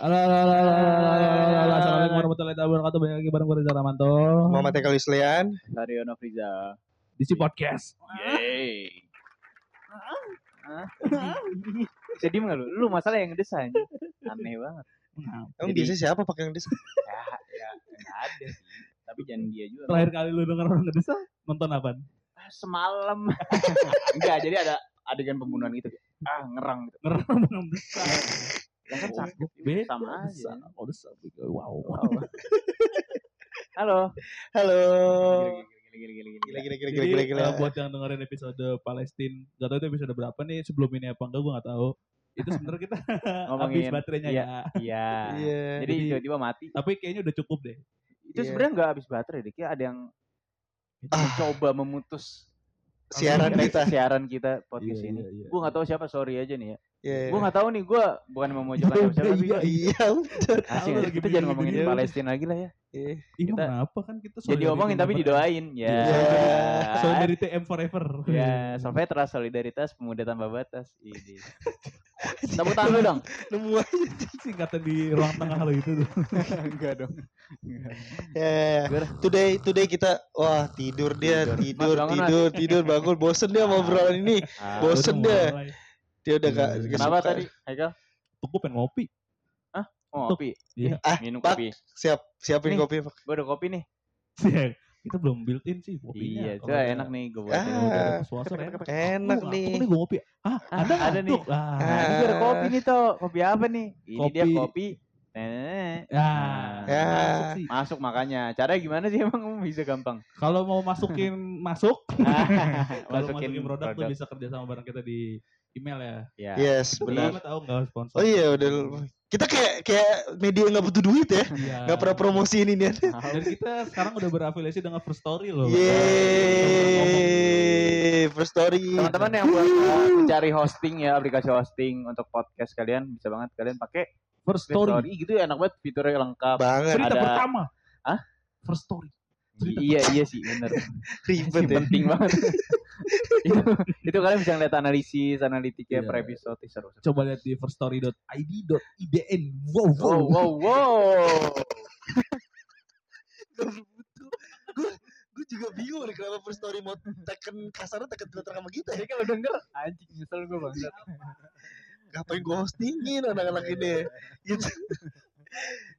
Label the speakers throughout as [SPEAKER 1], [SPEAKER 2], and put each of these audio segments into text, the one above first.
[SPEAKER 1] Halo. Assalamualaikum warahmatullahi wabarakatuh. Balik lagi bareng gue Reza Ramanto
[SPEAKER 2] Muhammad Eka Lislian.
[SPEAKER 3] Dario Nofriza.
[SPEAKER 1] di si podcast.
[SPEAKER 3] Yeay. Jadi nggak lu? Lu masalah yang desain. Aneh banget.
[SPEAKER 2] Emang biasa siapa pakai yang desain?
[SPEAKER 3] Ya, ya nggak ada sih. Tapi jangan dia juga.
[SPEAKER 1] Terakhir kali lu denger orang ngedesa nonton apa?
[SPEAKER 3] Ah, Semalam. Enggak, jadi ada adegan pembunuhan gitu. Ah, ngerang gitu.
[SPEAKER 1] Desa.
[SPEAKER 3] Ya kan sakit.
[SPEAKER 1] Beda.
[SPEAKER 3] Sama aja.
[SPEAKER 1] Oh, desa. Wow.
[SPEAKER 3] Wow. Halo.
[SPEAKER 2] Halo.
[SPEAKER 3] Gila, gila, gila, gila,
[SPEAKER 2] Gila
[SPEAKER 3] gila.
[SPEAKER 2] gila
[SPEAKER 1] eh, buat yang dengerin episode Palestina, gak tahu itu episode berapa nih sebelum ini apa enggak gue gak tahu. Itu sebenarnya kita habis baterainya
[SPEAKER 3] Iya.
[SPEAKER 1] ya.
[SPEAKER 3] Iya.
[SPEAKER 2] Iya.
[SPEAKER 3] Jadi
[SPEAKER 1] Jadi-
[SPEAKER 3] tiba-tiba mati.
[SPEAKER 1] Tapi kayaknya udah cukup deh.
[SPEAKER 3] Itu
[SPEAKER 2] Iya.
[SPEAKER 3] sebenarnya nggak habis baterai deh. Kayak ada yang
[SPEAKER 2] Ah.
[SPEAKER 3] mencoba memutus
[SPEAKER 2] Siaran kita.
[SPEAKER 3] siaran kita podcast ini. Gue nggak tahu siapa, sorry aja nih ya.
[SPEAKER 2] Iya.
[SPEAKER 3] Gue nggak tahu nih, gue bukan memojokkan siapa siapa tapi
[SPEAKER 1] Iya,
[SPEAKER 3] gua-
[SPEAKER 2] Iya. udah.
[SPEAKER 1] Tahu
[SPEAKER 3] asik.
[SPEAKER 1] lagi
[SPEAKER 3] kita jangan ngomongin
[SPEAKER 1] begini.
[SPEAKER 3] Palestina lagi lah ya.
[SPEAKER 2] Iya.
[SPEAKER 1] Ih,
[SPEAKER 3] Kita-
[SPEAKER 1] kenapa kan kita
[SPEAKER 3] Jadi omongin tapi didoain. Ya.
[SPEAKER 2] Iya.
[SPEAKER 1] Solidarity M forever.
[SPEAKER 3] Ya, Salvetra solidaritas pemuda tanpa batas. Ini. Tepuk tangan lu dong.
[SPEAKER 2] Nemu aja.
[SPEAKER 1] Singkatan di ruang tengah lo itu tuh.
[SPEAKER 3] Enggak dong.
[SPEAKER 2] Ya. Today today kita wah tidur dia
[SPEAKER 3] Tidur.
[SPEAKER 2] tidur tidur tidur bangun bosen dia mau obrolan ini.
[SPEAKER 3] Ah,
[SPEAKER 2] Bosen
[SPEAKER 1] mulai.
[SPEAKER 2] Dia udah gak
[SPEAKER 1] Iya.
[SPEAKER 2] gak
[SPEAKER 3] Kenapa
[SPEAKER 2] suka.
[SPEAKER 3] tadi? Haikal?
[SPEAKER 1] Tuh gue pengen ngopi.
[SPEAKER 3] Oh, kopi.
[SPEAKER 1] Iya.
[SPEAKER 2] Ah,
[SPEAKER 3] Minum
[SPEAKER 2] Pak.
[SPEAKER 3] kopi.
[SPEAKER 2] Siap siapin
[SPEAKER 3] Nih.
[SPEAKER 2] kopi. Pak.
[SPEAKER 3] Gue udah kopi nih.
[SPEAKER 1] kita belum built in sih kopinya.
[SPEAKER 3] Iya, itu enak nih gue
[SPEAKER 2] Ah.
[SPEAKER 1] kalau udah ada suasana enak.
[SPEAKER 2] Nih.
[SPEAKER 1] nih gue ngopi. Ah,
[SPEAKER 3] Ah,
[SPEAKER 1] ada
[SPEAKER 3] ada nih.
[SPEAKER 1] Ah.
[SPEAKER 3] Nah, ini ada kopi nih toh. Kopi apa nih? Ini dia
[SPEAKER 1] Kopi.
[SPEAKER 3] Kopi. Nenek.
[SPEAKER 1] Ya,
[SPEAKER 2] Ya.
[SPEAKER 1] masuk
[SPEAKER 3] makanya. Caranya gimana sih emang bisa gampang?
[SPEAKER 1] Kalau mau masukin masuk, kalau masukin, produk, tuh bisa kerja sama bareng kita di email ya.
[SPEAKER 3] Ya.
[SPEAKER 2] Yes,
[SPEAKER 1] Benar. tahu nggak sponsor?
[SPEAKER 2] Oh iya udah kita kayak kayak media nggak butuh duit ya.
[SPEAKER 1] Iya.
[SPEAKER 2] Nggak pernah promosi ini nih.
[SPEAKER 1] Dan kita sekarang udah berafiliasi dengan First Story loh.
[SPEAKER 2] Yeay, first story.
[SPEAKER 3] Teman-teman yang buat uh, mencari hosting ya, aplikasi hosting untuk podcast kalian bisa banget kalian pakai
[SPEAKER 1] First
[SPEAKER 3] Story.
[SPEAKER 1] Story.
[SPEAKER 3] gitu ya, enak banget fiturnya lengkap.
[SPEAKER 2] banget
[SPEAKER 1] Cerita
[SPEAKER 3] Ada-
[SPEAKER 1] pertama.
[SPEAKER 3] Hah?
[SPEAKER 1] First Story. Cerita
[SPEAKER 3] Iya iya sih bener.
[SPEAKER 2] ribet ya.
[SPEAKER 3] penting banget. itu, itu kalian bisa ngeliat analisis, analitiknya
[SPEAKER 1] Iya.
[SPEAKER 3] per episode seru. seru.
[SPEAKER 1] Coba lihat di firststory.id.idn. Wow, wow.
[SPEAKER 3] Wow wow wow.
[SPEAKER 2] Gue juga bingung nih kenapa first story mau tekan kasarnya tekan filter sama kita ya.
[SPEAKER 3] Kalau denger anjing nyesel gue banget.
[SPEAKER 2] Ngapain gue hostingin anak-anak ini gitu.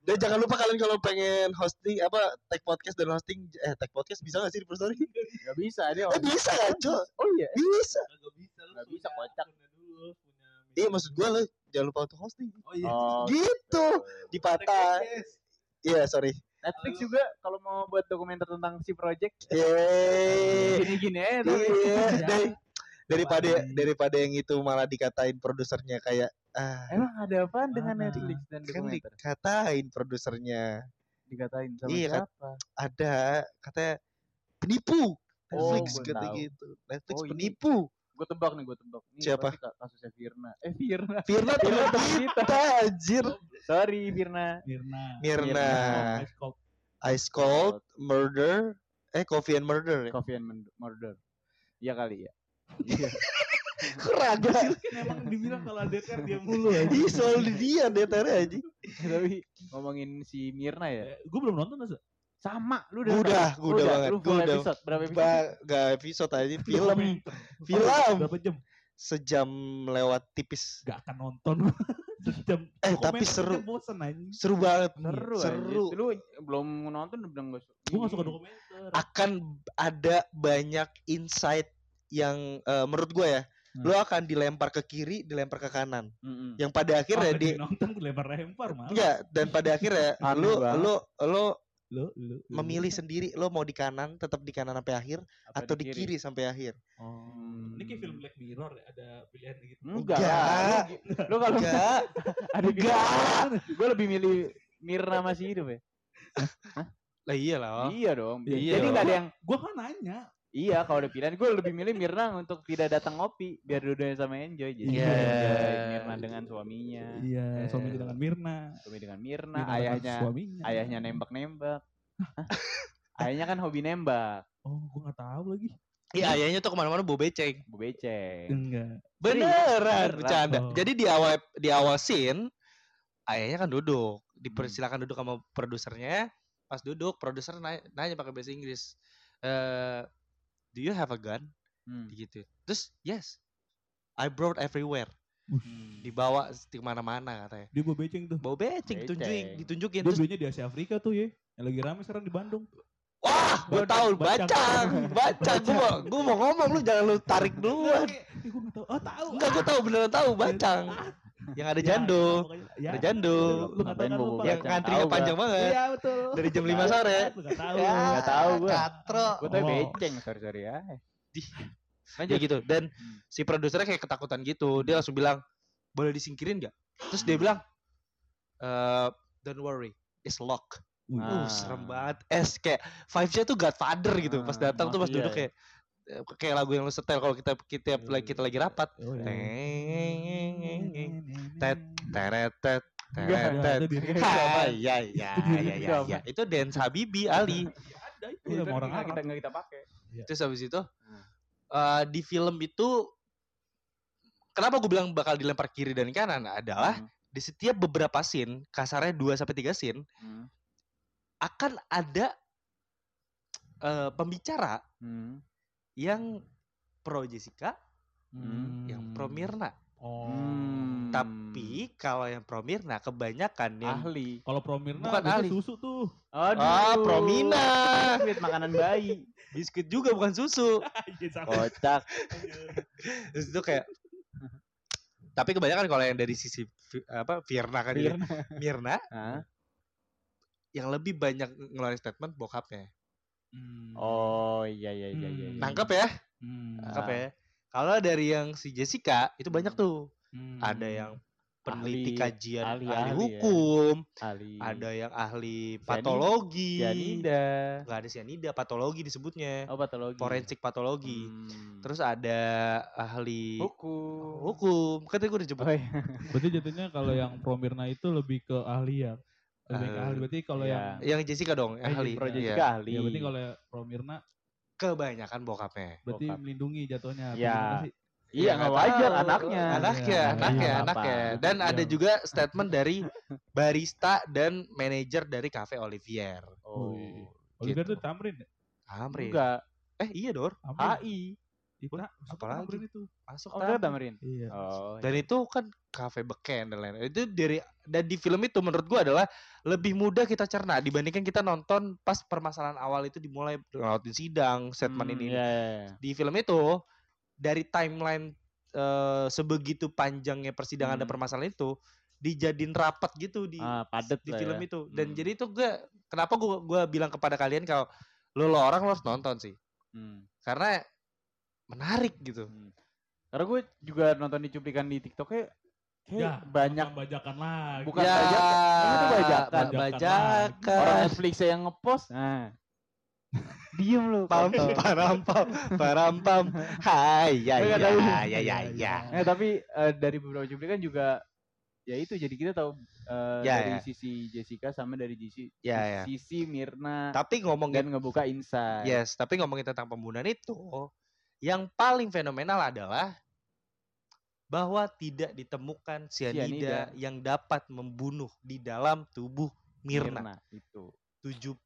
[SPEAKER 2] Dan jangan lupa kalian kalau pengen hosting apa tag podcast dan hosting eh tag podcast bisa gak sih di first story?
[SPEAKER 3] Gak bisa dia.
[SPEAKER 2] Eh bisa kan, Cok?
[SPEAKER 3] Oh iya.
[SPEAKER 2] Bisa.
[SPEAKER 1] Gak bisa, lu
[SPEAKER 3] Nggak bisa, kocak.
[SPEAKER 1] akunnya dulu, punya
[SPEAKER 2] Iya maksud gue lo jangan lupa untuk hosting.
[SPEAKER 1] Oh iya.
[SPEAKER 3] Oh,
[SPEAKER 2] Gitu. Dipatah. Iya, sorry.
[SPEAKER 3] Netflix juga kalau mau buat dokumenter tentang si project
[SPEAKER 2] Yeay.
[SPEAKER 3] gini-gini aja.
[SPEAKER 2] Iya, daripada
[SPEAKER 1] Apaan?
[SPEAKER 2] daripada yang itu malah dikatain produsernya kayak ah
[SPEAKER 3] Emang ada apa dengan? Netflix dan
[SPEAKER 2] kan
[SPEAKER 3] dokumenter?
[SPEAKER 2] dikatain produsernya
[SPEAKER 3] Dikatain sama
[SPEAKER 2] Iya,
[SPEAKER 3] siapa?
[SPEAKER 2] ada katanya penipu
[SPEAKER 3] Oh,
[SPEAKER 2] Netflix
[SPEAKER 3] gua
[SPEAKER 2] kata
[SPEAKER 3] tahu.
[SPEAKER 2] gitu Netflix
[SPEAKER 3] Oh,
[SPEAKER 2] penipu
[SPEAKER 3] Gue tebak nih, gue tebak. Ini
[SPEAKER 2] Siapa?
[SPEAKER 3] kasusnya Firna. Eh Firna.
[SPEAKER 2] Firna
[SPEAKER 3] Firna kita.
[SPEAKER 2] anjir
[SPEAKER 3] Sorry Firna.
[SPEAKER 1] Mirna.
[SPEAKER 2] Mirna
[SPEAKER 1] Ice Cold.
[SPEAKER 2] Ice Cold Murder eh Coffee and Murder ya
[SPEAKER 3] Coffee and Murder. Iya kali ya. Iya.
[SPEAKER 2] keraga sih
[SPEAKER 1] Kan emang dibilang kalau DPR dia mulu aja.
[SPEAKER 2] Ih soal dia DTR aja
[SPEAKER 3] Tapi ngomongin si Mirna ya.
[SPEAKER 1] Gue belum nonton masa.
[SPEAKER 3] Sama, lu udah
[SPEAKER 2] Udah,
[SPEAKER 3] nonton?
[SPEAKER 2] gua udah banget,
[SPEAKER 3] Lu
[SPEAKER 2] gua udah.
[SPEAKER 3] episode, berapa episode?
[SPEAKER 2] Ba gak episode aja film Film.
[SPEAKER 1] Berapa jam?
[SPEAKER 2] sejam lewat tipis
[SPEAKER 1] Gak akan nonton. Sejam.
[SPEAKER 2] Eh,
[SPEAKER 1] Dokumenter
[SPEAKER 2] tapi seru.
[SPEAKER 1] Bosen
[SPEAKER 2] seru banget
[SPEAKER 3] Seru,
[SPEAKER 2] seru.
[SPEAKER 3] Lu belum nonton udah bilang gak
[SPEAKER 1] Gue gak suka dokumenter.
[SPEAKER 2] akan ada banyak insight yang eh, menurut gue ya
[SPEAKER 1] Hmm.
[SPEAKER 2] lo akan dilempar ke kiri dilempar ke kanan
[SPEAKER 3] Mm-mm.
[SPEAKER 2] yang pada akhirnya
[SPEAKER 1] Apa
[SPEAKER 2] di
[SPEAKER 1] nonton gue lempar-lempar malah.
[SPEAKER 2] enggak dan pada akhirnya lo lo lo
[SPEAKER 1] Lu, lu, lu.
[SPEAKER 2] memilih sendiri lo mau di kanan tetap di kanan sampai akhir
[SPEAKER 3] Apa
[SPEAKER 2] atau di kiri sampai akhir
[SPEAKER 1] Oh.
[SPEAKER 3] Hmm.
[SPEAKER 1] Ini kayak film Black Mirror ya, ada pilihan gitu.
[SPEAKER 3] Enggak
[SPEAKER 2] Enggak.
[SPEAKER 3] lu kalau
[SPEAKER 2] enggak
[SPEAKER 3] ada
[SPEAKER 2] enggak
[SPEAKER 3] gue lebih milih Mirna masih hidup ya.
[SPEAKER 2] lah iya lah
[SPEAKER 3] Iya dong.
[SPEAKER 1] Iya
[SPEAKER 3] Jadi
[SPEAKER 2] dong.
[SPEAKER 3] nggak ada yang
[SPEAKER 1] Gue kan nanya.
[SPEAKER 3] Iya, kalau ada pilihan gue lebih milih Mirna untuk tidak datang ngopi biar dua-duanya sama enjoy. Jadi
[SPEAKER 2] Iya.
[SPEAKER 3] enjoy Mirna dengan suaminya,
[SPEAKER 1] Iya,
[SPEAKER 2] Eh.
[SPEAKER 1] suami dengan Mirna.
[SPEAKER 3] suami dengan Mirna,
[SPEAKER 1] Mirna
[SPEAKER 3] ayahnya
[SPEAKER 1] suaminya.
[SPEAKER 3] ayahnya nembak-nembak. Ayahnya kan hobi nembak,
[SPEAKER 1] Oh, gue gak tahu lagi.
[SPEAKER 2] iya ayahnya tuh ke mana-mana bawa beceng
[SPEAKER 3] bu beceng.
[SPEAKER 1] Enggak.
[SPEAKER 2] beneran bercanda
[SPEAKER 1] Oh.
[SPEAKER 2] jadi di awal di awal scene ayahnya kan duduk dipersilakan duduk sama produsernya pas duduk produser nanya, nanya pakai bahasa Inggris eh do you have a gun
[SPEAKER 3] Hmm.
[SPEAKER 2] gitu terus yes I brought everywhere
[SPEAKER 3] Hmm.
[SPEAKER 2] dibawa di mana-mana katanya
[SPEAKER 1] Dia bawa beceng tuh.
[SPEAKER 2] bawa beceng
[SPEAKER 3] Beceng.
[SPEAKER 2] ditunjukin ditunjukin
[SPEAKER 1] Dia
[SPEAKER 2] terus
[SPEAKER 1] belinya di Asia Afrika tuh ya. Yang lagi rame sekarang di Bandung.
[SPEAKER 2] wah gue tahu
[SPEAKER 1] Bacang.
[SPEAKER 2] bacang bacang gue mau gue mau ngomong lu jangan lu tarik duluan
[SPEAKER 1] Eh, gue gak tau. Oh tahu.
[SPEAKER 2] enggak gue tahu beneran tahu bacang yang ada jando
[SPEAKER 1] Ya,
[SPEAKER 2] ada jando
[SPEAKER 1] tahu
[SPEAKER 3] Ngapain
[SPEAKER 1] kan Pak?
[SPEAKER 2] yang
[SPEAKER 3] Tahu
[SPEAKER 2] panjang
[SPEAKER 3] gua.
[SPEAKER 2] banget
[SPEAKER 1] Iya betul.
[SPEAKER 2] dari jam 5 sore
[SPEAKER 1] Lu gak tahu.
[SPEAKER 2] Ya,
[SPEAKER 3] Nggak tahu gua.
[SPEAKER 2] katro
[SPEAKER 3] Gue tuh
[SPEAKER 1] Oh.
[SPEAKER 3] beceng, sorry sorry ya.
[SPEAKER 2] Ya gitu dan
[SPEAKER 3] Hmm.
[SPEAKER 2] si produsernya kayak ketakutan gitu dia langsung bilang boleh disingkirin nggak terus dia bilang eh don't worry it's lock uh serem banget es kayak vibes-nya tuh Godfather gitu pas
[SPEAKER 3] Ah,
[SPEAKER 2] datang tuh pas
[SPEAKER 3] mafia
[SPEAKER 2] duduk
[SPEAKER 3] ya.
[SPEAKER 2] kayak eh, kayak lagu yang lu setel kalau kita kita lagi kita lagi rapat
[SPEAKER 1] iya.
[SPEAKER 2] tet teret tet
[SPEAKER 3] Enggak,
[SPEAKER 2] teret
[SPEAKER 1] enggak,
[SPEAKER 2] ya ya ya ya ya itu dance Habibi Ali
[SPEAKER 1] Ada itu
[SPEAKER 3] Itu
[SPEAKER 1] sama orang
[SPEAKER 3] kita nggak kita pakai.
[SPEAKER 2] terus habis itu
[SPEAKER 3] Hmm.
[SPEAKER 2] eh, di film itu kenapa gue bilang bakal dilempar kiri dan kanan adalah
[SPEAKER 3] Hmm.
[SPEAKER 2] di setiap beberapa scene kasarnya 2 sampai 3 scene
[SPEAKER 3] Hmm.
[SPEAKER 2] akan ada eh, pembicara
[SPEAKER 3] Hmm.
[SPEAKER 2] Yang pro Jessica,
[SPEAKER 1] Hmm.
[SPEAKER 2] yang pro Mirna.
[SPEAKER 1] Oh.
[SPEAKER 3] Hmm.
[SPEAKER 2] Tapi kalau yang pro Mirna kebanyakan yang
[SPEAKER 3] ahli.
[SPEAKER 1] Kalau Promirna
[SPEAKER 2] Bukan
[SPEAKER 1] biasanya
[SPEAKER 2] ahli.
[SPEAKER 1] susu tuh.
[SPEAKER 3] Aduh.
[SPEAKER 2] Ah, Promina.
[SPEAKER 3] Biskuit makanan bayi.
[SPEAKER 2] biskuit juga bukan susu.
[SPEAKER 1] Iya.
[SPEAKER 3] Kocak.
[SPEAKER 2] Terus itu kayak tapi kebanyakan kalau yang dari sisi apa Virna kan dia,
[SPEAKER 3] Mirna.
[SPEAKER 2] Mirna yang lebih banyak ngeluarin statement bokapnya.
[SPEAKER 1] Hmm.
[SPEAKER 3] Oh iya iya iya iya.
[SPEAKER 1] Hmm.
[SPEAKER 2] Nangkep ya?
[SPEAKER 1] Hmm.
[SPEAKER 2] Nangkep ya. Kalau dari yang si Jessica itu banyak tuh.
[SPEAKER 1] Hmm.
[SPEAKER 2] Ada yang peneliti
[SPEAKER 3] Ahli-
[SPEAKER 2] kajian
[SPEAKER 3] ahli-
[SPEAKER 2] ahli,
[SPEAKER 3] ahli ya.
[SPEAKER 2] hukum,
[SPEAKER 3] ahli.
[SPEAKER 2] ada yang ahli patologi.
[SPEAKER 3] Sianida.
[SPEAKER 2] Enggak ada sianida, patologi disebutnya.
[SPEAKER 3] Oh patologi.
[SPEAKER 2] Forensik patologi.
[SPEAKER 3] Hmm.
[SPEAKER 2] Terus ada ahli
[SPEAKER 3] hukum.
[SPEAKER 2] hukum. Katanya gue udah jemput.
[SPEAKER 3] Oh, iya.
[SPEAKER 1] Berarti jatuhnya kalau yang Promirna itu lebih ke ahli ya. Lebih ke
[SPEAKER 2] Eh,
[SPEAKER 1] ahli. Berarti kalau
[SPEAKER 3] iya.
[SPEAKER 1] yang
[SPEAKER 2] Yang Jessica dong, yang
[SPEAKER 3] Eh,
[SPEAKER 2] ahli.
[SPEAKER 3] Pro
[SPEAKER 2] Iya.
[SPEAKER 3] Jessica ahli.
[SPEAKER 1] ya berarti kalau yang Promirna
[SPEAKER 2] Kebanyakan bokapnya.
[SPEAKER 1] berarti
[SPEAKER 3] Bokap.
[SPEAKER 1] melindungi jatuhnya.
[SPEAKER 3] Ya. Iya
[SPEAKER 2] Ya,
[SPEAKER 3] nggak wajar anaknya.
[SPEAKER 2] Anaknya,
[SPEAKER 1] Iya,
[SPEAKER 2] anaknya,
[SPEAKER 3] iya,
[SPEAKER 2] anaknya.
[SPEAKER 3] apa.
[SPEAKER 2] Dan ada
[SPEAKER 1] Iya.
[SPEAKER 2] juga statement dari barista dan manajer dari Cafe Olivier.
[SPEAKER 3] Oh.
[SPEAKER 1] Wih. Oliver
[SPEAKER 2] Gitu.
[SPEAKER 1] tuh Tamrin ya?
[SPEAKER 2] Amrin.
[SPEAKER 3] Enggak.
[SPEAKER 2] Eh iya Dor,
[SPEAKER 1] Tamrin.
[SPEAKER 3] HI.
[SPEAKER 2] Wah,
[SPEAKER 1] masuk
[SPEAKER 2] apalagi?
[SPEAKER 1] Itu.
[SPEAKER 2] masuk
[SPEAKER 3] Oh, enggak Tamrin.
[SPEAKER 1] Iya.
[SPEAKER 3] Oh.
[SPEAKER 2] Dan itu kan kafe beken dan lain-lain. Itu dari dan di film itu menurut gua adalah lebih mudah kita cerna dibandingkan kita nonton pas permasalahan awal itu dimulai ngelawatin sidang, statement
[SPEAKER 3] Hmm,
[SPEAKER 2] ini.
[SPEAKER 3] Iya, iya, iya.
[SPEAKER 2] Di film itu dari timeline eh, sebegitu panjangnya persidangan ada
[SPEAKER 3] Hmm.
[SPEAKER 2] permasalahan itu dijadiin rapat gitu di
[SPEAKER 3] Ah, padet
[SPEAKER 2] di film
[SPEAKER 3] ya.
[SPEAKER 2] itu. Dan
[SPEAKER 3] Hmm.
[SPEAKER 2] jadi itu gue kenapa gua gua bilang kepada kalian kalau lo, lo orang lo harus nonton sih.
[SPEAKER 3] Hmm.
[SPEAKER 2] Karena menarik gitu.
[SPEAKER 3] Hmm. Karena gue juga nonton di cuplikan di TikToknya kayak
[SPEAKER 1] Ya,
[SPEAKER 3] banyak
[SPEAKER 1] bajakan lagi.
[SPEAKER 3] Bukan bajakan, itu bajakan.
[SPEAKER 2] ba-
[SPEAKER 1] Bajakan.
[SPEAKER 2] bajakan.
[SPEAKER 3] orang Netflix yang ngepost. Nah. Diem lu.
[SPEAKER 2] pam
[SPEAKER 3] kontol.
[SPEAKER 2] parampam parampam hai ya ya
[SPEAKER 3] tahu.
[SPEAKER 2] ya ya ya ya
[SPEAKER 3] Eh, tapi eh, dari beberapa cuplikan juga ya itu jadi kita tahu eh,
[SPEAKER 2] Ya,
[SPEAKER 3] dari
[SPEAKER 2] ya.
[SPEAKER 3] sisi Jessica sama dari sisi
[SPEAKER 2] Ya, ya.
[SPEAKER 3] sisi Mirna
[SPEAKER 2] tapi
[SPEAKER 3] dan
[SPEAKER 2] ngomongin
[SPEAKER 3] ngebuka insight.
[SPEAKER 2] yes tapi ngomongin tentang pembunuhan itu yang paling fenomenal adalah bahwa tidak ditemukan cyanida,
[SPEAKER 3] Cyanida.
[SPEAKER 2] yang dapat membunuh di dalam tubuh Mirna.
[SPEAKER 3] itu.
[SPEAKER 2] 70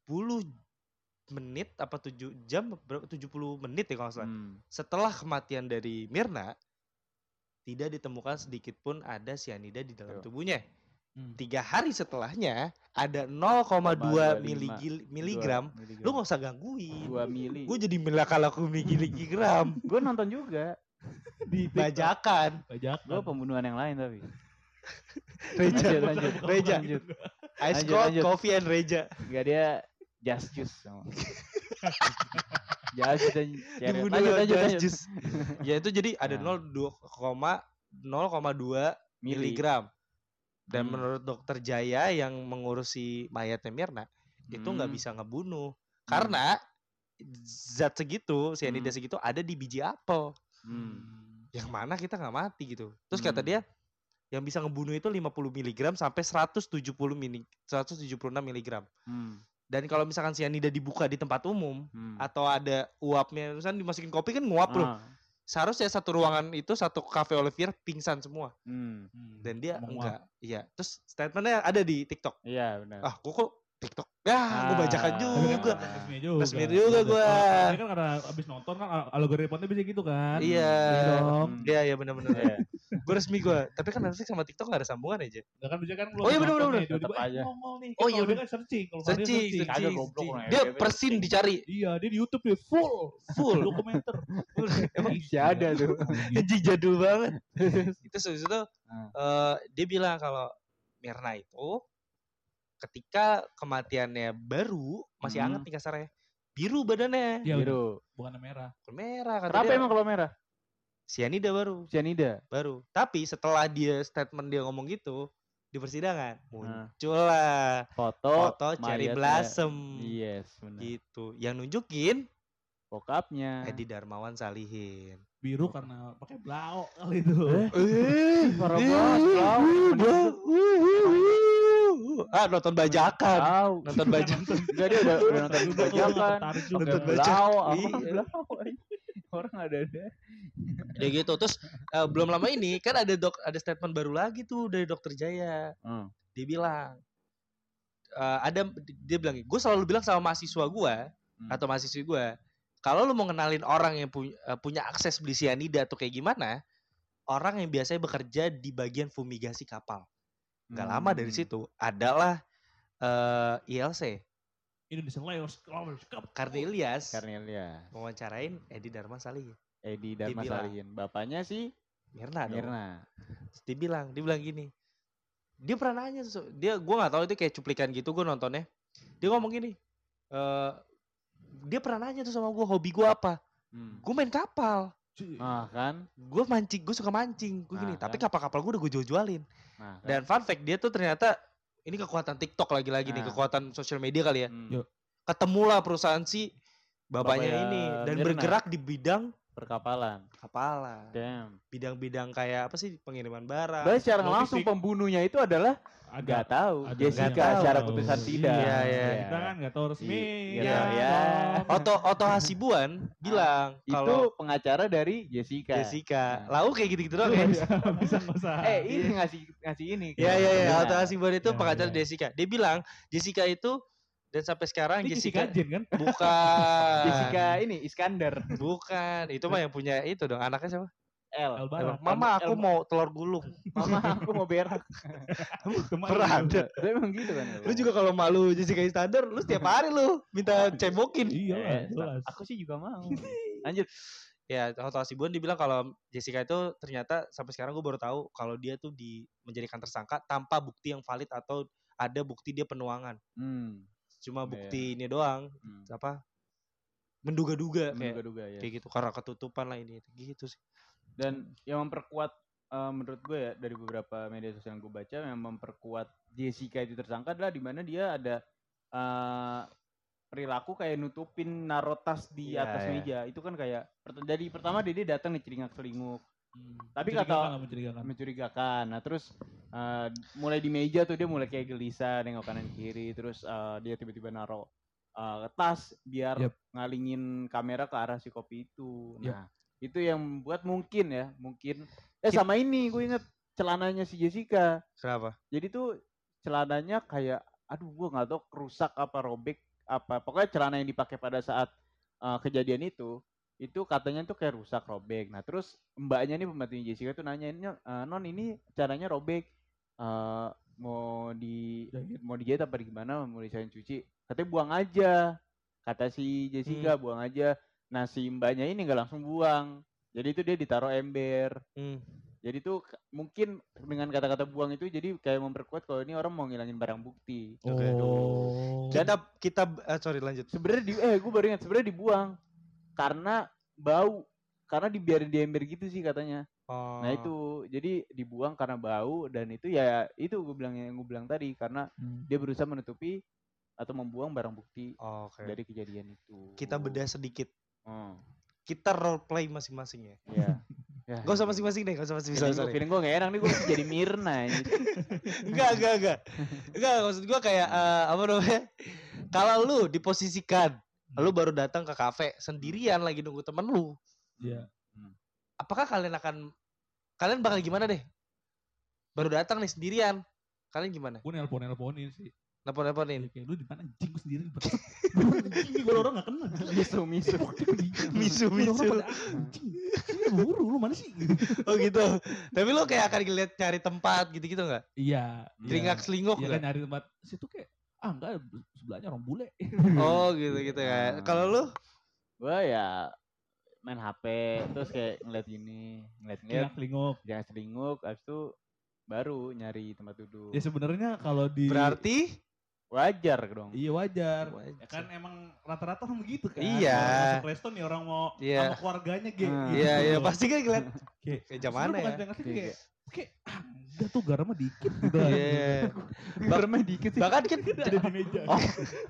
[SPEAKER 2] menit apa 7 jam berapa 70 menit ya kalau salah.
[SPEAKER 3] Hmm.
[SPEAKER 2] Setelah kematian dari Mirna tidak ditemukan sedikit pun ada cyanida di dalam
[SPEAKER 3] Tuh.
[SPEAKER 2] tubuhnya.
[SPEAKER 1] Hmm.
[SPEAKER 2] Tiga hari setelahnya ada 0,2
[SPEAKER 3] 0,25
[SPEAKER 2] miligil- miligram. Lu nggak usah gangguin.
[SPEAKER 3] 2 mili.
[SPEAKER 2] Gue jadi melakalaku miligram.
[SPEAKER 3] Gue nonton juga.
[SPEAKER 1] Di
[SPEAKER 2] Bajakan.
[SPEAKER 1] Bajakan.
[SPEAKER 3] Gue pembunuhan yang lain tapi.
[SPEAKER 2] Reja.
[SPEAKER 3] Lanjut, lanjut.
[SPEAKER 2] Reja.
[SPEAKER 3] Lanjut.
[SPEAKER 2] Ice
[SPEAKER 3] Lanjut,
[SPEAKER 2] cold
[SPEAKER 3] lanjut.
[SPEAKER 2] coffee and Reja.
[SPEAKER 3] Enggak dia just juice sama. just dan.
[SPEAKER 2] Dibunuh
[SPEAKER 3] Lanjut, lanjut,
[SPEAKER 2] juice. ya itu jadi ada
[SPEAKER 3] Nah.
[SPEAKER 2] 0,2 0,2 miligram. Dan
[SPEAKER 3] Hmm.
[SPEAKER 2] menurut dokter Jaya yang mengurusi mayatnya Mirna itu nggak
[SPEAKER 3] Hmm.
[SPEAKER 2] bisa ngebunuh karena zat segitu cyanida
[SPEAKER 3] Hmm.
[SPEAKER 2] segitu ada di biji apel
[SPEAKER 3] Hmm.
[SPEAKER 2] yang mana kita nggak mati gitu terus kata
[SPEAKER 3] Hmm.
[SPEAKER 2] dia yang bisa ngebunuh itu 50 mg sampai 170 mili 176 mg
[SPEAKER 3] Hmm.
[SPEAKER 2] dan kalau misalkan cyanida dibuka di tempat umum
[SPEAKER 3] Hmm.
[SPEAKER 2] atau ada uapnya misalnya dimasukin kopi kan nguap loh
[SPEAKER 3] Ah.
[SPEAKER 2] Seharusnya satu ruangan itu satu cafe Olivier pingsan semua
[SPEAKER 3] Hmm.
[SPEAKER 1] Hmm,
[SPEAKER 2] dan dia
[SPEAKER 1] ngomong
[SPEAKER 2] enggak. Iya. Terus statementnya ada di TikTok.
[SPEAKER 3] Iya benar.
[SPEAKER 2] Ah, kok TikTok? Ya,
[SPEAKER 3] Ah.
[SPEAKER 1] Tapi kan
[SPEAKER 2] juga.
[SPEAKER 1] resmi juga.
[SPEAKER 2] Resmi juga gua.
[SPEAKER 1] Ini kan karena abis nonton kan al- algoritmanya bisa gitu kan.
[SPEAKER 2] Iya.
[SPEAKER 3] Hmm.
[SPEAKER 2] Iya, iya benar-benar.
[SPEAKER 3] Iya.
[SPEAKER 2] gue resmi gue. Tapi kan Netflix sama TikTok gak ada sambungan aja.
[SPEAKER 1] Nah kan bisa kan
[SPEAKER 2] Oh iya, bener, bener,
[SPEAKER 1] tiba-tiba,
[SPEAKER 3] tetep
[SPEAKER 1] eh,
[SPEAKER 3] aja.
[SPEAKER 2] Oh
[SPEAKER 1] Kan
[SPEAKER 2] iya,
[SPEAKER 1] dia kan searching.
[SPEAKER 2] Searching,
[SPEAKER 1] searching.
[SPEAKER 2] Dia
[SPEAKER 3] FYP.
[SPEAKER 2] persin dicari.
[SPEAKER 1] Iya, dia di YouTube dia full.
[SPEAKER 2] Full.
[SPEAKER 1] Dokumenter.
[SPEAKER 3] Emang masih ada tuh.
[SPEAKER 2] Anjing jadul banget. itu itu
[SPEAKER 3] Hmm.
[SPEAKER 2] eh, dia bilang kalau Mirna itu ketika kematiannya baru masih
[SPEAKER 3] Hmm.
[SPEAKER 2] hangat nih kasarnya. Biru badannya.
[SPEAKER 1] Udah.
[SPEAKER 3] Biru.
[SPEAKER 1] bukan merah.
[SPEAKER 2] Bukan merah kata
[SPEAKER 3] Kenapa
[SPEAKER 2] dia.
[SPEAKER 3] emang kalau merah?
[SPEAKER 2] Sianida baru,
[SPEAKER 3] Cyanida.
[SPEAKER 2] baru. Tapi setelah dia statement dia ngomong gitu di persidangan,
[SPEAKER 3] Nah.
[SPEAKER 2] muncullah
[SPEAKER 3] Foto.
[SPEAKER 2] foto Cherry. Blossom.
[SPEAKER 3] Yes, benar.
[SPEAKER 2] Gitu. Yang nunjukin
[SPEAKER 3] Bokapnya.
[SPEAKER 2] Edi Darmawan Salihin.
[SPEAKER 1] Biru karena pakai blau kali itu.
[SPEAKER 2] Eh,
[SPEAKER 3] parah
[SPEAKER 2] eh,
[SPEAKER 3] banget, blau.
[SPEAKER 2] Ah, nonton bajakan.
[SPEAKER 3] Tahu.
[SPEAKER 2] Nonton bajakan.
[SPEAKER 3] Enggak dia udah, udah nonton bajakan.
[SPEAKER 2] Nonton bajakan.
[SPEAKER 3] apa
[SPEAKER 2] Iya.
[SPEAKER 3] blau. Orang ada ada.
[SPEAKER 2] Ya gitu. Terus eh, belum lama ini kan ada dok ada statement baru lagi tuh dari Dokter Jaya.
[SPEAKER 3] Hmm.
[SPEAKER 2] Dia bilang eh, ada dia bilang, gue selalu bilang sama mahasiswa gue
[SPEAKER 3] Hmm.
[SPEAKER 2] atau mahasiswi gue, kalau lu mau kenalin orang yang punya eh, punya akses beli sianida atau kayak gimana, orang yang biasanya bekerja di bagian fumigasi kapal. Gak lama dari
[SPEAKER 3] Hmm.
[SPEAKER 2] situ adalah eh ILC
[SPEAKER 1] Indonesian Lions Lovers Cup.
[SPEAKER 2] Karni Ilyas
[SPEAKER 3] Cornelia.
[SPEAKER 2] wawancarain Edi Dharma Salihin.
[SPEAKER 3] Edi Dharma. Salihin. Bapaknya sih
[SPEAKER 2] Mirna dong.
[SPEAKER 3] Mirna.
[SPEAKER 2] Dia bilang, dia bilang gini. Dia pernah nanya dia gua nggak tahu itu kayak cuplikan gitu gue nontonnya. Dia ngomong gini. eh dia pernah nanya tuh sama gue hobi gue apa?
[SPEAKER 3] Hmm.
[SPEAKER 2] Gue main kapal.
[SPEAKER 3] Ah kan?
[SPEAKER 2] Gue mancing, gue suka mancing. Gue gini,
[SPEAKER 3] Nah,
[SPEAKER 2] tapi
[SPEAKER 3] kan?
[SPEAKER 2] kapal-kapal gue udah gue jual-jualin.
[SPEAKER 3] Nah, kan?
[SPEAKER 2] Dan fun fact dia tuh ternyata ini kekuatan TikTok lagi-lagi nih,
[SPEAKER 3] Nah.
[SPEAKER 2] kekuatan sosial media kali ya.
[SPEAKER 3] Hmm.
[SPEAKER 2] Ketemulah perusahaan si bapaknya
[SPEAKER 3] Bapaknya
[SPEAKER 2] ini dan
[SPEAKER 3] Mirna.
[SPEAKER 2] bergerak di bidang
[SPEAKER 3] perkapalan.
[SPEAKER 2] kapalan.
[SPEAKER 3] Damn.
[SPEAKER 2] Bidang-bidang kayak apa sih pengiriman barang.
[SPEAKER 3] Berarti secara
[SPEAKER 1] logistik.
[SPEAKER 3] langsung pembunuhnya itu adalah nggak
[SPEAKER 1] Agak.
[SPEAKER 3] tahu.
[SPEAKER 1] ada
[SPEAKER 3] Jessica
[SPEAKER 2] nggak tahu.
[SPEAKER 3] secara putusan tidak.
[SPEAKER 2] Iya, iya.
[SPEAKER 1] Kita kan nggak tahu resmi.
[SPEAKER 3] Iya,
[SPEAKER 2] iya.
[SPEAKER 3] ya.
[SPEAKER 2] Oto Oto Hasibuan bilang
[SPEAKER 3] Itu
[SPEAKER 2] kalau
[SPEAKER 3] pengacara dari Jessica.
[SPEAKER 2] Jessica,
[SPEAKER 3] Nah.
[SPEAKER 2] lau kayak gitu-gitu doang ya.
[SPEAKER 1] Bisa bisa nggak usah.
[SPEAKER 3] Eh, ini ngasih ngasih ini.
[SPEAKER 2] Iya iya iya,
[SPEAKER 3] Iya.
[SPEAKER 2] Oto Hasibuan itu
[SPEAKER 1] Iya,
[SPEAKER 2] pengacara
[SPEAKER 1] iya.
[SPEAKER 2] Jessica. Dia bilang Jessica itu dan sampai sekarang
[SPEAKER 1] Ini
[SPEAKER 2] Jessica
[SPEAKER 1] Jessica Jen kan?
[SPEAKER 2] bukan
[SPEAKER 3] Jessica ini Iskandar
[SPEAKER 2] bukan itu mah yang punya itu dong anaknya siapa?
[SPEAKER 3] L.
[SPEAKER 1] Elbara.
[SPEAKER 2] Mama aku
[SPEAKER 1] El-
[SPEAKER 2] mau telur gulung.
[SPEAKER 3] Mama aku mau berak.
[SPEAKER 1] Kemarin
[SPEAKER 2] Pernah
[SPEAKER 1] juga.
[SPEAKER 2] ada.
[SPEAKER 3] Tapi emang gitu kan.
[SPEAKER 2] Lu juga kalau malu Jessica Iskandar, lu setiap hari lu minta cebokin.
[SPEAKER 1] Iya lah,
[SPEAKER 3] Eh,
[SPEAKER 1] jelas.
[SPEAKER 3] Aku sih juga mau. Lanjut.
[SPEAKER 2] Ya, Oto Hasibuan dibilang kalau Jessica itu ternyata sampai sekarang gue baru tahu kalau dia tuh di menjadikan tersangka tanpa bukti yang valid atau ada bukti dia penuangan.
[SPEAKER 3] Hmm.
[SPEAKER 2] Cuma
[SPEAKER 3] Iya.
[SPEAKER 2] bukti ini doang,
[SPEAKER 3] hmm.
[SPEAKER 2] apa? Menduga-duga kayak
[SPEAKER 3] Menduga-duga ya.
[SPEAKER 2] kayak gitu karena ketutupan lah ini gitu sih.
[SPEAKER 3] Dan yang memperkuat eh, menurut gue ya dari beberapa media sosial yang gue baca yang memperkuat Jessica itu tersangka adalah di mana dia ada eh, perilaku kayak nutupin naro tas di
[SPEAKER 2] Iya,
[SPEAKER 3] atas
[SPEAKER 2] iya.
[SPEAKER 3] meja itu kan kayak dari pertama dia, dia datang nih celingak celinguk
[SPEAKER 1] Hmm.
[SPEAKER 3] Tapi kata-
[SPEAKER 1] mencurigakan.
[SPEAKER 3] mencurigakan nah terus eh, mulai di meja tuh dia mulai kayak gelisah nengok kanan kiri terus eh, dia tiba-tiba naro eh, tas biar
[SPEAKER 1] Yep.
[SPEAKER 3] ngalingin kamera ke arah si kopi itu
[SPEAKER 1] Yep.
[SPEAKER 3] nah itu yang membuat mungkin ya mungkin eh sama ini gue inget celananya si Jessica
[SPEAKER 2] Kenapa?
[SPEAKER 3] jadi tuh celananya kayak aduh gue nggak tahu rusak apa robek apa pokoknya celana yang dipakai pada saat eh, kejadian itu itu katanya tuh kayak rusak robek nah terus mbaknya nih pembantunya Jessica tuh nanyainnya "Eh, non ini caranya robek eh mau di
[SPEAKER 1] Jahit.
[SPEAKER 3] mau dijahit apa gimana mau disain cuci katanya buang aja kata si Jessica buang aja nah si mbaknya ini nggak langsung buang jadi itu dia ditaruh ember
[SPEAKER 2] Hmm.
[SPEAKER 3] jadi tuh mungkin dengan kata-kata buang itu jadi kayak memperkuat kalau ini orang mau ngilangin barang bukti.
[SPEAKER 2] Oke.
[SPEAKER 1] Oh.
[SPEAKER 2] Kita kita eh, sorry lanjut.
[SPEAKER 3] Sebenarnya di eh gue baru ingat sebenarnya dibuang karena bau karena dibiarin di ember gitu sih katanya.
[SPEAKER 2] Oh.
[SPEAKER 3] Nah itu jadi dibuang karena bau dan itu ya itu gue bilang yang gue bilang tadi karena
[SPEAKER 1] Hmm.
[SPEAKER 3] dia berusaha menutupi atau membuang barang bukti
[SPEAKER 2] Oh, Oke.
[SPEAKER 3] dari kejadian itu.
[SPEAKER 2] Kita bedah sedikit.
[SPEAKER 3] Oh,
[SPEAKER 2] Kita role play masing-masing ya.
[SPEAKER 3] ya. ya.
[SPEAKER 2] Gak usah masing-masing deh, gak usah masing-masing.
[SPEAKER 3] Feeling gue feeling gue gak enak nih gue jadi Mirna ini.
[SPEAKER 2] enggak enggak enggak enggak maksud gua kayak eh, apa namanya kalau lu diposisikan lu baru datang ke kafe sendirian lagi nunggu temen lu
[SPEAKER 1] Iya.
[SPEAKER 2] apakah kalian akan kalian bakal gimana deh? Baru datang nih sendirian. Kalian gimana?
[SPEAKER 1] Gue nelpon nelponin sih.
[SPEAKER 2] Nelpon-nelponin.
[SPEAKER 1] Kayak lu di mana anjing gue sendiri. Anjing gue orang gak kenal.
[SPEAKER 3] misu misu
[SPEAKER 2] Misu, misu.
[SPEAKER 1] Buru lu mana sih?
[SPEAKER 2] Oh gitu. Tapi lo kayak akan ngeliat cari tempat gitu-gitu nggak?
[SPEAKER 1] Iya.
[SPEAKER 2] Selingkuh
[SPEAKER 1] Iya kan
[SPEAKER 2] nggak?
[SPEAKER 1] nyari tempat situ kayak ah enggak sebelahnya orang bule.
[SPEAKER 2] Oh gitu gitu kan.
[SPEAKER 3] Ah.
[SPEAKER 2] Kalau lu
[SPEAKER 3] gue ya main HP terus kayak ngeliat gini ngeliat ngeliat
[SPEAKER 1] Kira kelinguk.
[SPEAKER 3] jangan selingkuh abis itu baru nyari tempat duduk
[SPEAKER 1] Ya sebenarnya kalau di
[SPEAKER 2] berarti
[SPEAKER 3] wajar dong
[SPEAKER 1] Iya wajar.
[SPEAKER 2] Wajar.
[SPEAKER 1] Ya kan emang rata-rata kan begitu kan.
[SPEAKER 2] Iya.
[SPEAKER 1] Orang masuk resto nih orang mau
[SPEAKER 2] Iya.
[SPEAKER 1] sama keluarganya.
[SPEAKER 3] Hmm.
[SPEAKER 1] gitu
[SPEAKER 2] Iya iya
[SPEAKER 1] loh.
[SPEAKER 2] pasti kan ngeliat
[SPEAKER 1] Kayak
[SPEAKER 2] kayak jam mana ya?
[SPEAKER 1] tengah sini
[SPEAKER 3] Iya.
[SPEAKER 1] kayak kayak ah, enggak tuh garamnya dikit gitu.
[SPEAKER 2] Iya.
[SPEAKER 3] Garamnya dikit sih
[SPEAKER 2] Bahkan kan
[SPEAKER 1] ada di meja.
[SPEAKER 3] Oh.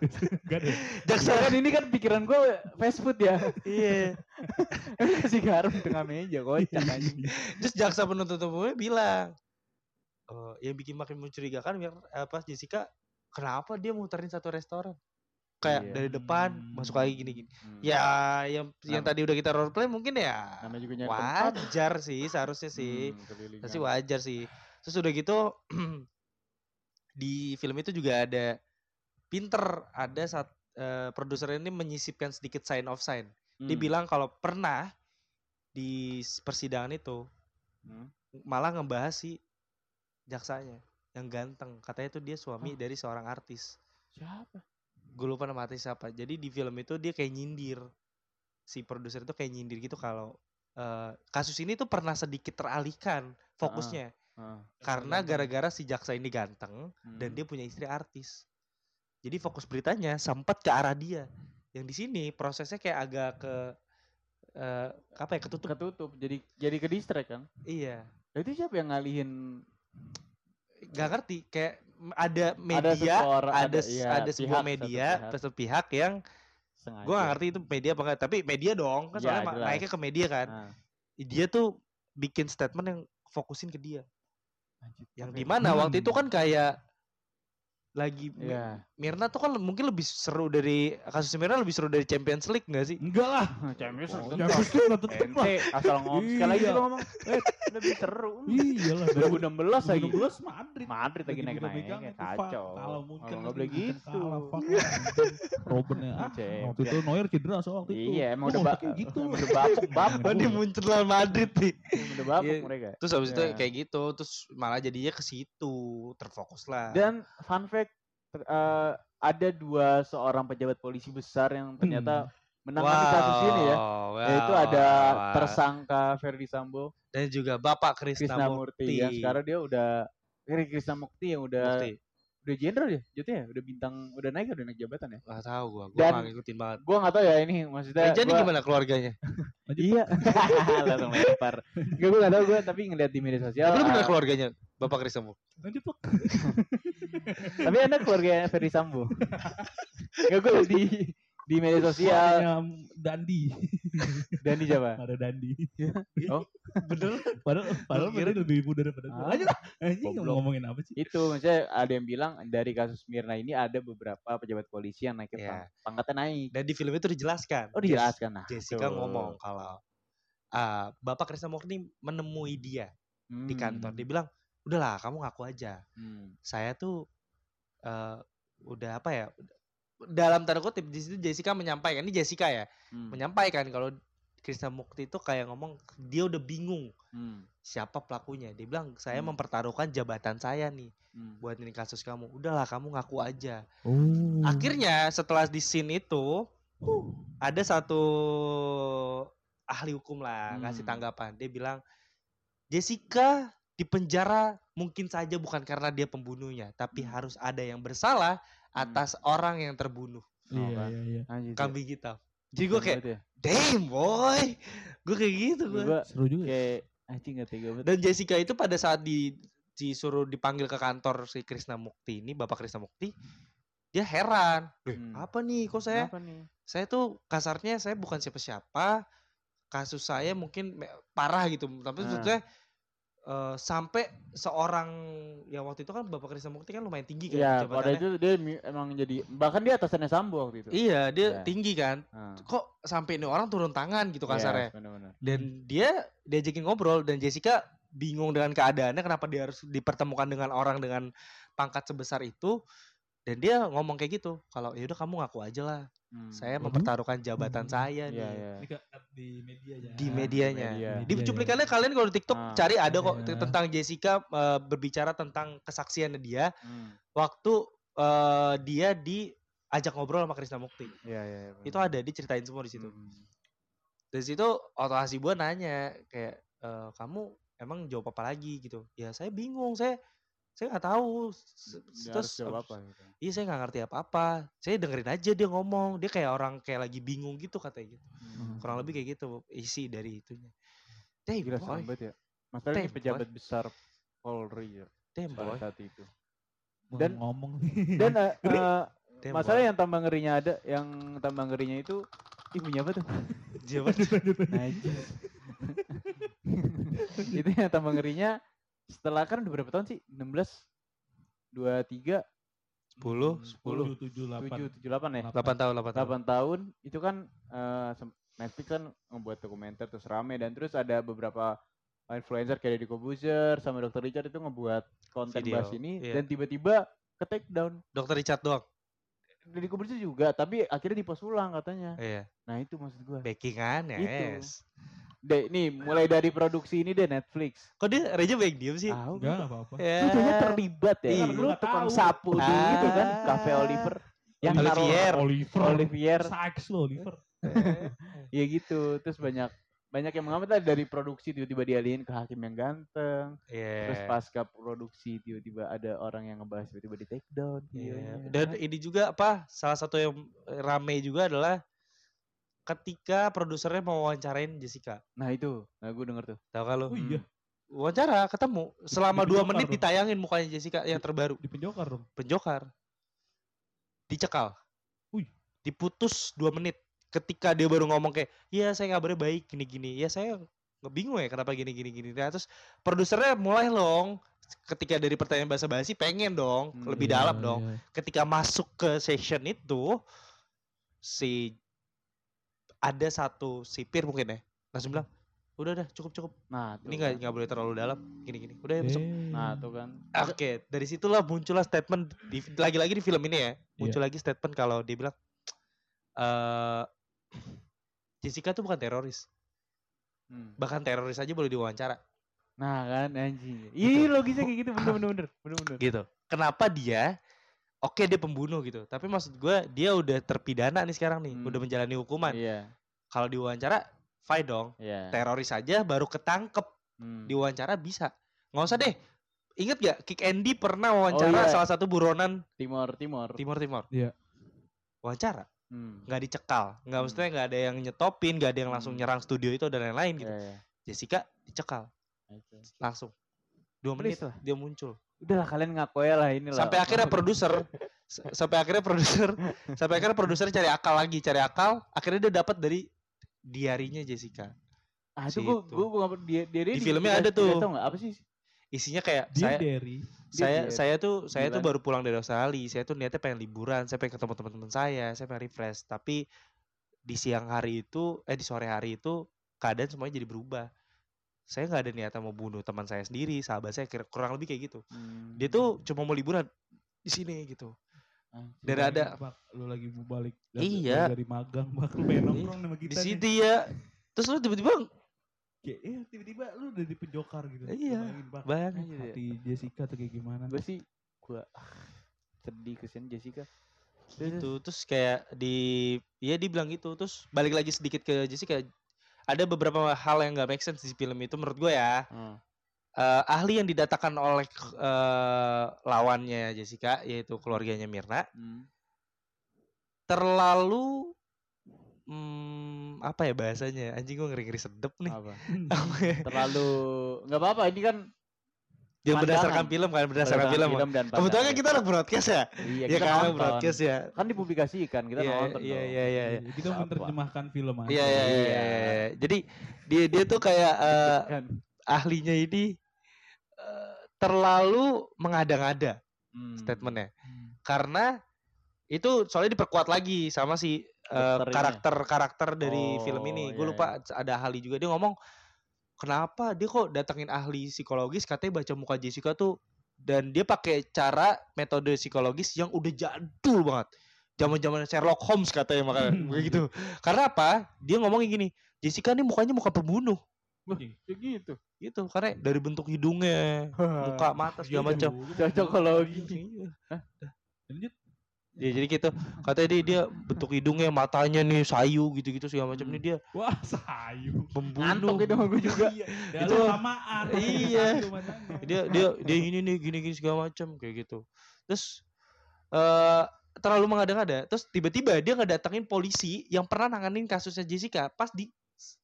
[SPEAKER 1] Enggak ada.
[SPEAKER 2] jaksa
[SPEAKER 3] kan ini kan pikiran gue fast food ya
[SPEAKER 2] iya.
[SPEAKER 3] kasih garam di tengah meja kocak aja
[SPEAKER 2] Terus jaksa penuntut umumnya bilang, oh, yang bikin makin mencurigakan biar apa Jessica kenapa dia muterin satu restoran? Kayak
[SPEAKER 3] Iya.
[SPEAKER 2] dari depan masuk lagi gini-gini.
[SPEAKER 3] Hmm.
[SPEAKER 2] Ya yang yang
[SPEAKER 3] Nam-
[SPEAKER 2] tadi udah kita role play mungkin ya
[SPEAKER 3] juga nyari tempat
[SPEAKER 2] wajar sih seharusnya sih.
[SPEAKER 3] Hmm,
[SPEAKER 2] Pasti wajar sih. Terus udah gitu di film itu juga ada pinter ada saat eh, produser ini menyisipkan sedikit sign of sign. Dia
[SPEAKER 3] Hmm.
[SPEAKER 2] bilang kalau pernah di persidangan itu
[SPEAKER 3] Hmm.
[SPEAKER 2] malah ngebahas si jaksanya yang ganteng. Katanya itu dia suami
[SPEAKER 3] Oh.
[SPEAKER 2] dari seorang artis.
[SPEAKER 3] siapa
[SPEAKER 2] Gue lupa nama artis siapa. Jadi di film itu dia kayak nyindir. Si produser itu kayak nyindir gitu kalau eh, kasus ini tuh pernah sedikit teralihkan fokusnya
[SPEAKER 3] Ah,
[SPEAKER 2] karena gara-gara si jaksa ini ganteng dan
[SPEAKER 3] hmm.
[SPEAKER 2] dia punya istri artis. Jadi fokus beritanya sempat ke arah dia. Yang di sini prosesnya kayak agak ke eh, apa ya ketutup.
[SPEAKER 3] ketutup jadi jadi ke distract kan
[SPEAKER 2] Iya.
[SPEAKER 3] Itu siapa yang ngalihin
[SPEAKER 2] Gak ngerti kayak ada
[SPEAKER 3] ada
[SPEAKER 2] media,
[SPEAKER 3] seseorang
[SPEAKER 2] ada
[SPEAKER 3] ada,
[SPEAKER 2] s-
[SPEAKER 3] iya,
[SPEAKER 2] ada sebuah
[SPEAKER 3] pihak,
[SPEAKER 2] media
[SPEAKER 3] pihak
[SPEAKER 2] satu pihak yang
[SPEAKER 3] sengaja.
[SPEAKER 2] gue gak ngerti itu media apa enggak tapi media dong kan
[SPEAKER 3] Iya,
[SPEAKER 2] soalnya
[SPEAKER 3] jelas.
[SPEAKER 2] naiknya ke media kan
[SPEAKER 3] Nah,
[SPEAKER 2] dia tuh bikin statement yang fokusin ke dia
[SPEAKER 3] anjir,
[SPEAKER 2] yang
[SPEAKER 3] ya?
[SPEAKER 2] di mana waktu itu
[SPEAKER 1] Hmm.
[SPEAKER 2] kan kayak lagi
[SPEAKER 3] Iya.
[SPEAKER 2] Mirna tuh kan mungkin lebih seru dari kasus Mirna lebih seru dari Champions League gak sih
[SPEAKER 1] Enggak lah.
[SPEAKER 3] Champions
[SPEAKER 1] Oh,
[SPEAKER 3] tentu.
[SPEAKER 1] Champions League lah tetep lah.
[SPEAKER 3] Ente asal ngomong sekali lagi
[SPEAKER 1] Iya.
[SPEAKER 3] lu ngomong eh lebih seru
[SPEAKER 1] Iya lah.
[SPEAKER 3] 2016 lagi
[SPEAKER 1] 2016 Madrid.
[SPEAKER 3] Madrid lagi naik naik kacau
[SPEAKER 1] Kalau mungkin
[SPEAKER 3] nggak
[SPEAKER 1] lagi
[SPEAKER 3] boleh gitu
[SPEAKER 1] fuck. Robben ya. Ah, waktu itu Neuer cedera soal waktu itu.
[SPEAKER 3] iya emang
[SPEAKER 1] Lu
[SPEAKER 3] udah
[SPEAKER 1] kayak gitu.
[SPEAKER 3] udah bapuk bapuk
[SPEAKER 2] Oh dia muncul lawan Madrid nih
[SPEAKER 3] udah bapuk
[SPEAKER 2] Iya.
[SPEAKER 3] mereka
[SPEAKER 2] terus habis itu
[SPEAKER 3] Iya.
[SPEAKER 2] kayak gitu terus malah jadinya ke situ terfokus lah
[SPEAKER 3] dan fun fact ter- eh, ada dua seorang pejabat polisi besar yang ternyata menangani kasus ini ya
[SPEAKER 2] Wow,
[SPEAKER 3] yaitu
[SPEAKER 2] wow,
[SPEAKER 3] ada
[SPEAKER 2] wow.
[SPEAKER 3] tersangka Ferdi Sambo
[SPEAKER 2] dan juga Bapak Krisna,
[SPEAKER 3] Krisnamurti
[SPEAKER 2] Murti.
[SPEAKER 3] yang sekarang dia udah Kri- Krisnamukti yang udah
[SPEAKER 2] Murti.
[SPEAKER 3] udah jenderal ya jatuhnya udah bintang udah naik udah naik jabatan ya
[SPEAKER 2] Gak tahu gua, gua
[SPEAKER 3] Dan-
[SPEAKER 2] nggak ngikutin banget.
[SPEAKER 3] gua nggak tahu ya ini maksudnya
[SPEAKER 2] Eh, jadi
[SPEAKER 3] gua-
[SPEAKER 2] gimana keluarganya?
[SPEAKER 3] iya langsung lempar gak gue nggak tahu gue tapi ngeliat di media sosial
[SPEAKER 2] Tapi lu bener
[SPEAKER 3] ah,
[SPEAKER 2] keluarganya Bapak Krisna Murti?
[SPEAKER 1] Lanjut Pak.
[SPEAKER 3] tapi anda keluarga Ferdi Sambo gak gue di di media sosial
[SPEAKER 1] Dandi.
[SPEAKER 3] dan di Jawa
[SPEAKER 1] Ada Dandi.
[SPEAKER 3] Oh.
[SPEAKER 1] Bener. Padahal padahal
[SPEAKER 2] kira-
[SPEAKER 1] lebih muda daripada gue. Lanjut lah. Anjing ngomongin apa sih?
[SPEAKER 3] itu maksudnya ada yang bilang dari kasus Mirna ini ada beberapa pejabat polisi yang naik ke pang- pangkatnya naik
[SPEAKER 2] Dan di film itu dijelaskan.
[SPEAKER 3] oh dijelaskan nah
[SPEAKER 2] Jessica
[SPEAKER 3] tuh.
[SPEAKER 2] ngomong kalau ah, Bapak Krisna Murti menemui dia di kantor.
[SPEAKER 3] Hmm,
[SPEAKER 2] Dia bilang, udahlah kamu ngaku aja.
[SPEAKER 3] hmm.
[SPEAKER 2] Saya tuh eh, udah apa ya? Dalam tanda kutip di situ Jessica menyampaikan ini Jessica ya
[SPEAKER 3] hmm,
[SPEAKER 2] menyampaikan kalau Krisna Mukti itu kayak ngomong dia udah bingung
[SPEAKER 3] hmm,
[SPEAKER 2] siapa pelakunya. Dia bilang saya
[SPEAKER 3] Hmm.
[SPEAKER 2] mempertaruhkan jabatan saya nih
[SPEAKER 3] hmm.
[SPEAKER 2] buat ini kasus kamu. Udahlah kamu ngaku aja.
[SPEAKER 1] Oh.
[SPEAKER 2] Akhirnya setelah di scene itu ada satu ahli hukum lah ngasih
[SPEAKER 3] Hmm.
[SPEAKER 2] tanggapan. Dia bilang Jessica di penjara mungkin saja bukan karena dia pembunuhnya, tapi
[SPEAKER 3] Hmm.
[SPEAKER 2] harus ada yang bersalah atas orang yang terbunuh.
[SPEAKER 1] Iya
[SPEAKER 3] kan?
[SPEAKER 1] iya iya.
[SPEAKER 3] Anjir,
[SPEAKER 2] Kambing hitam. Jadi gue kayak,
[SPEAKER 3] ya.
[SPEAKER 2] damn boy, gue kayak gitu gue.
[SPEAKER 3] Gua
[SPEAKER 1] Seru juga. ya.
[SPEAKER 3] kayak anjing gak tega banget
[SPEAKER 2] Dan Jessica itu pada saat di disuruh dipanggil ke kantor si Krisna Mukti ini, Bapak Krisna Mukti, dia heran. "Loh,
[SPEAKER 3] Hmm.
[SPEAKER 2] apa nih kok saya
[SPEAKER 3] Kenapa nih
[SPEAKER 2] saya tuh kasarnya saya bukan siapa-siapa. Kasus saya mungkin parah gitu, tapi
[SPEAKER 3] Ah.
[SPEAKER 2] maksudnya eh, sampai seorang yang waktu itu kan Bapak Krisna Mukti kan lumayan tinggi kan
[SPEAKER 3] Iya, pada itu dia emang jadi bahkan dia atasannya Sambo waktu itu.
[SPEAKER 2] Iya, dia
[SPEAKER 3] Iya.
[SPEAKER 2] tinggi kan.
[SPEAKER 3] Nah,
[SPEAKER 2] Kok sampai ini orang turun tangan gitu
[SPEAKER 3] iya,
[SPEAKER 2] kasarnya.
[SPEAKER 3] bener-bener.
[SPEAKER 2] Dan dia diajakin ngobrol dan Jessica bingung dengan keadaannya kenapa dia harus dipertemukan dengan orang dengan pangkat sebesar itu dan dia ngomong kayak gitu kalau ya udah kamu ngaku aja lah
[SPEAKER 3] Hmm.
[SPEAKER 2] saya
[SPEAKER 1] Waduh.
[SPEAKER 2] mempertaruhkan jabatan
[SPEAKER 1] Hmm.
[SPEAKER 2] saya
[SPEAKER 3] Iya,
[SPEAKER 2] nih
[SPEAKER 3] iya.
[SPEAKER 1] Ini ke- di media aja.
[SPEAKER 2] di medianya
[SPEAKER 3] media.
[SPEAKER 2] di
[SPEAKER 1] Media,
[SPEAKER 2] cuplikannya kalian kalau di TikTok
[SPEAKER 3] Ah,
[SPEAKER 2] cari ada kok
[SPEAKER 1] iya.
[SPEAKER 2] tentang Jessica eh, berbicara tentang kesaksiannya dia
[SPEAKER 3] Hmm.
[SPEAKER 2] waktu eh, dia diajak ngobrol sama Krisna Mukti
[SPEAKER 3] Iya, iya. iya,
[SPEAKER 2] itu ada diceritain semua di situ
[SPEAKER 3] Hmm.
[SPEAKER 2] dari situ Oto Hasibuan nanya kayak "Eh, kamu emang jawab apa lagi gitu ya saya bingung saya saya nggak tahu
[SPEAKER 3] Dia harus
[SPEAKER 2] terus
[SPEAKER 3] jawab apa gitu.
[SPEAKER 2] iya saya nggak ngerti apa apa saya dengerin aja dia ngomong dia kayak orang kayak lagi bingung gitu katanya gitu
[SPEAKER 3] Hmm.
[SPEAKER 2] kurang lebih kayak gitu isi dari itunya damn
[SPEAKER 3] Gila sambat ya. Masalah ini
[SPEAKER 2] boy.
[SPEAKER 3] pejabat besar Polri ya
[SPEAKER 2] damn boy
[SPEAKER 3] saat itu. Dan-
[SPEAKER 1] ngomong
[SPEAKER 3] Dan eh,
[SPEAKER 2] damn
[SPEAKER 3] masalah
[SPEAKER 2] boy.
[SPEAKER 3] yang tambah ngerinya ada, yang tambah ngerinya itu Ih punya apa tuh?
[SPEAKER 2] Jawa-
[SPEAKER 3] Najis. itu yang tambah ngerinya setelah kan udah berapa tahun sih? 16 23
[SPEAKER 2] 10
[SPEAKER 1] 10 7 8
[SPEAKER 3] 7 7 8 ya?
[SPEAKER 2] 8 tahun 8 tahun
[SPEAKER 3] 8 tahun itu kan eh, sem- Netflix kan ngebuat dokumenter terus rame dan terus ada beberapa influencer kayak Deddy Kobuzer sama Dr. Richard itu ngebuat konten
[SPEAKER 2] Video,
[SPEAKER 3] bahas ini
[SPEAKER 2] iya.
[SPEAKER 3] dan tiba-tiba ke take down.
[SPEAKER 2] dokter Richard doang
[SPEAKER 3] Deddy Kobuzer juga tapi akhirnya dipost ulang katanya.
[SPEAKER 2] iya
[SPEAKER 3] Nah itu maksud gua.
[SPEAKER 2] backingan ya
[SPEAKER 3] Itu.
[SPEAKER 2] yes
[SPEAKER 3] Deh, nih mulai dari produksi ini deh Netflix.
[SPEAKER 2] kok dia Reja baik diem sih
[SPEAKER 3] Tahu
[SPEAKER 1] enggak apa-apa
[SPEAKER 2] ya
[SPEAKER 3] Lu kayaknya terlibat ya.
[SPEAKER 2] Iya.
[SPEAKER 3] Kan Lu tukang
[SPEAKER 1] tahu.
[SPEAKER 3] sapu di itu kan,
[SPEAKER 2] Ah.
[SPEAKER 3] Cafe Oliver. Yang
[SPEAKER 2] Olivier.
[SPEAKER 1] Oliver
[SPEAKER 3] Olivier.
[SPEAKER 1] Sykes lo Oliver
[SPEAKER 3] Ya gitu. Terus banyak banyak yang mengambil tadi dari produksi tiba-tiba dialihin ke hakim yang ganteng. Terus
[SPEAKER 2] Iya.
[SPEAKER 3] pasca produksi tiba-tiba ada orang yang ngebahas tiba-tiba di take down
[SPEAKER 2] Iya.
[SPEAKER 3] videonya.
[SPEAKER 2] Dan ini juga apa? Salah satu yang rame juga adalah ketika produsernya mau wawancarain Jessica.
[SPEAKER 3] Nah itu, nah gue denger tuh.
[SPEAKER 2] Tahu lu?
[SPEAKER 1] oh iya
[SPEAKER 2] Wawancara ketemu selama dua menit
[SPEAKER 1] dong.
[SPEAKER 2] ditayangin mukanya Jessica yang terbaru
[SPEAKER 1] di penjokar dong
[SPEAKER 2] penjokar dicekal.
[SPEAKER 1] Wih.
[SPEAKER 2] Diputus dua menit ketika dia baru ngomong kayak, iya saya ngabarnya baik gini-gini. Ya saya nggak bingung ya kenapa gini-gini gini. Nah, terus produsernya mulai long ketika dari pertanyaan bahasa basi pengen dong
[SPEAKER 3] Hmm,
[SPEAKER 2] lebih
[SPEAKER 1] Iya,
[SPEAKER 2] dalam dong.
[SPEAKER 1] iya.
[SPEAKER 2] ketika masuk ke session itu si ada satu sipir mungkin ya langsung bilang udah udah cukup cukup
[SPEAKER 3] Nah, tuh
[SPEAKER 2] ini nggak
[SPEAKER 3] kan.
[SPEAKER 2] nggak boleh terlalu dalam gini gini udah ya masuk
[SPEAKER 1] Eh,
[SPEAKER 3] Nah, tuh kan.
[SPEAKER 2] oke dari situlah muncullah statement di, lagi-lagi di film ini ya muncul lagi statement kalau dia bilang eh Jessica tuh bukan teroris
[SPEAKER 3] Hmm.
[SPEAKER 2] bahkan teroris aja boleh diwawancara
[SPEAKER 3] Nah, kan anjing.
[SPEAKER 2] Gitu.
[SPEAKER 3] Iya, logisnya kayak gitu bener bener bener. Bener bener.
[SPEAKER 2] gitu kenapa dia oke dia pembunuh gitu tapi maksud gue dia udah terpidana nih sekarang nih
[SPEAKER 3] Hmm.
[SPEAKER 2] udah menjalani hukuman
[SPEAKER 3] Iya,
[SPEAKER 2] kalau diwawancara fine dong
[SPEAKER 3] iya.
[SPEAKER 2] teroris aja baru ketangkep
[SPEAKER 3] Hmm.
[SPEAKER 2] diwawancara bisa nggak usah deh inget gak Kick Andy pernah wawancara
[SPEAKER 3] iya.
[SPEAKER 2] salah satu buronan
[SPEAKER 3] Timor, Timor.
[SPEAKER 2] Timur Timur
[SPEAKER 1] Iya.
[SPEAKER 2] wawancara
[SPEAKER 3] Hmm.
[SPEAKER 2] nggak dicekal nggak
[SPEAKER 3] Hmm.
[SPEAKER 2] maksudnya nggak ada yang nyetopin nggak ada yang langsung
[SPEAKER 3] Hmm.
[SPEAKER 2] nyerang studio itu dan lain-lain gitu
[SPEAKER 3] Iya, iya.
[SPEAKER 2] Jessica dicekal
[SPEAKER 3] Oke.
[SPEAKER 2] langsung dua
[SPEAKER 3] Please
[SPEAKER 2] menit
[SPEAKER 3] lah.
[SPEAKER 2] dia muncul
[SPEAKER 3] Udahlah kalian ngaku ya lah ini lah.
[SPEAKER 2] sampai akhirnya produser sampai akhirnya produser sampai akhirnya produser cari akal lagi cari akal akhirnya dia dapat dari diarinya Jessica
[SPEAKER 3] Ah, itu
[SPEAKER 2] si
[SPEAKER 3] gua
[SPEAKER 2] itu.
[SPEAKER 3] gua gua nggak- dia dia
[SPEAKER 2] Di filmnya ada tuh.
[SPEAKER 3] Tahu nggak apa sih?
[SPEAKER 2] isinya kayak
[SPEAKER 1] dia
[SPEAKER 2] saya
[SPEAKER 1] dari
[SPEAKER 2] saya
[SPEAKER 3] dia
[SPEAKER 2] saya tuh saya tuh
[SPEAKER 3] liburan.
[SPEAKER 2] baru pulang dari Australia saya tuh niatnya pengen liburan saya pengen ketemu teman-teman saya saya pengen refresh tapi di siang hari itu eh di sore hari itu keadaan semuanya jadi berubah saya nggak ada niatan mau bunuh teman saya sendiri sahabat saya kira- kurang lebih kayak gitu
[SPEAKER 3] Hmm.
[SPEAKER 2] dia tuh cuma mau liburan di sini gitu
[SPEAKER 3] Anjing.
[SPEAKER 2] dan ada
[SPEAKER 1] Bak, lu lagi mau balik dari,
[SPEAKER 2] Iya.
[SPEAKER 1] dari magang bak lu pengen nongkrong sama kita
[SPEAKER 2] di situ ya terus lu tiba-tiba
[SPEAKER 1] Kayak, eh, tiba-tiba lu udah di penjokar gitu
[SPEAKER 2] Iya,
[SPEAKER 1] Bayangin, Bak.
[SPEAKER 3] ya.
[SPEAKER 1] hati Jessica tuh kayak gimana
[SPEAKER 3] Gue sih gua ah, sedih kesian Jessica. Terus,
[SPEAKER 2] gitu terus kayak di ya dia bilang gitu terus balik lagi sedikit ke Jessica ada beberapa hal yang nggak make sense di film itu menurut gue ya
[SPEAKER 3] Hmm.
[SPEAKER 2] Eh, ahli yang didatangkan oleh eh, lawannya Jessica yaitu keluarganya Mirna
[SPEAKER 3] Hmm.
[SPEAKER 2] terlalu hmm, apa ya bahasanya anjing gue ngeri ngeri sedep nih
[SPEAKER 3] Apa?
[SPEAKER 2] Apa?
[SPEAKER 3] Terlalu nggak apa-apa ini kan
[SPEAKER 2] yang
[SPEAKER 3] Pandangan.
[SPEAKER 2] berdasarkan film kan berdasarkan film,
[SPEAKER 3] dan
[SPEAKER 2] kebetulan kan kita anak broadcast ya
[SPEAKER 3] Iya,
[SPEAKER 2] ya
[SPEAKER 3] kita
[SPEAKER 2] kan
[SPEAKER 3] nonton.
[SPEAKER 2] broadcast ya
[SPEAKER 3] Kan dipublikasikan, kita
[SPEAKER 2] Iya,
[SPEAKER 3] nonton
[SPEAKER 2] iya iya iya iya.
[SPEAKER 1] kita
[SPEAKER 3] Apa?
[SPEAKER 1] menerjemahkan film aja
[SPEAKER 2] Iya iya iya.
[SPEAKER 3] Iya.
[SPEAKER 2] iya. Jadi dia dia tuh kayak eh,
[SPEAKER 3] Kan.
[SPEAKER 2] ahlinya ini terlalu mengada-ngada
[SPEAKER 3] Hmm.
[SPEAKER 2] statementnya.
[SPEAKER 1] Hmm.
[SPEAKER 2] Karena itu soalnya diperkuat lagi sama si eh,
[SPEAKER 3] Dokter ini.
[SPEAKER 2] karakter-karakter dari film
[SPEAKER 3] Oh,
[SPEAKER 2] ini. Gue
[SPEAKER 3] iya,
[SPEAKER 2] lupa ada ahli juga dia ngomong kenapa dia kok datengin ahli psikologis katanya baca muka Jessica tuh dan dia pakai cara metode psikologis yang udah jadul banget. Zaman-zaman Sherlock Holmes katanya makanya begitu. Karena apa? Dia ngomongin gini, Jessica nih mukanya muka pembunuh
[SPEAKER 3] Ya gitu.
[SPEAKER 2] gitu karena dari bentuk hidungnya, muka, mata segala macam.
[SPEAKER 3] Cocokologi.
[SPEAKER 2] Iya.
[SPEAKER 1] Lanjut.
[SPEAKER 2] Ya, jadi gitu. Katanya dia, dia bentuk hidungnya, matanya nih sayu gitu-gitu segala macam nih dia
[SPEAKER 1] Wah, sayu.
[SPEAKER 2] pembunuh.
[SPEAKER 3] Ngantuk itu mah gue juga.
[SPEAKER 1] Iya,
[SPEAKER 2] Itu-
[SPEAKER 1] samaan.
[SPEAKER 2] Iya. Dia dia dia ini nih gini-gini segala macam kayak gitu. Terus eh terlalu mengada-ngada. Terus tiba-tiba dia ngedatengin polisi yang pernah nanganin kasusnya Jessica pas di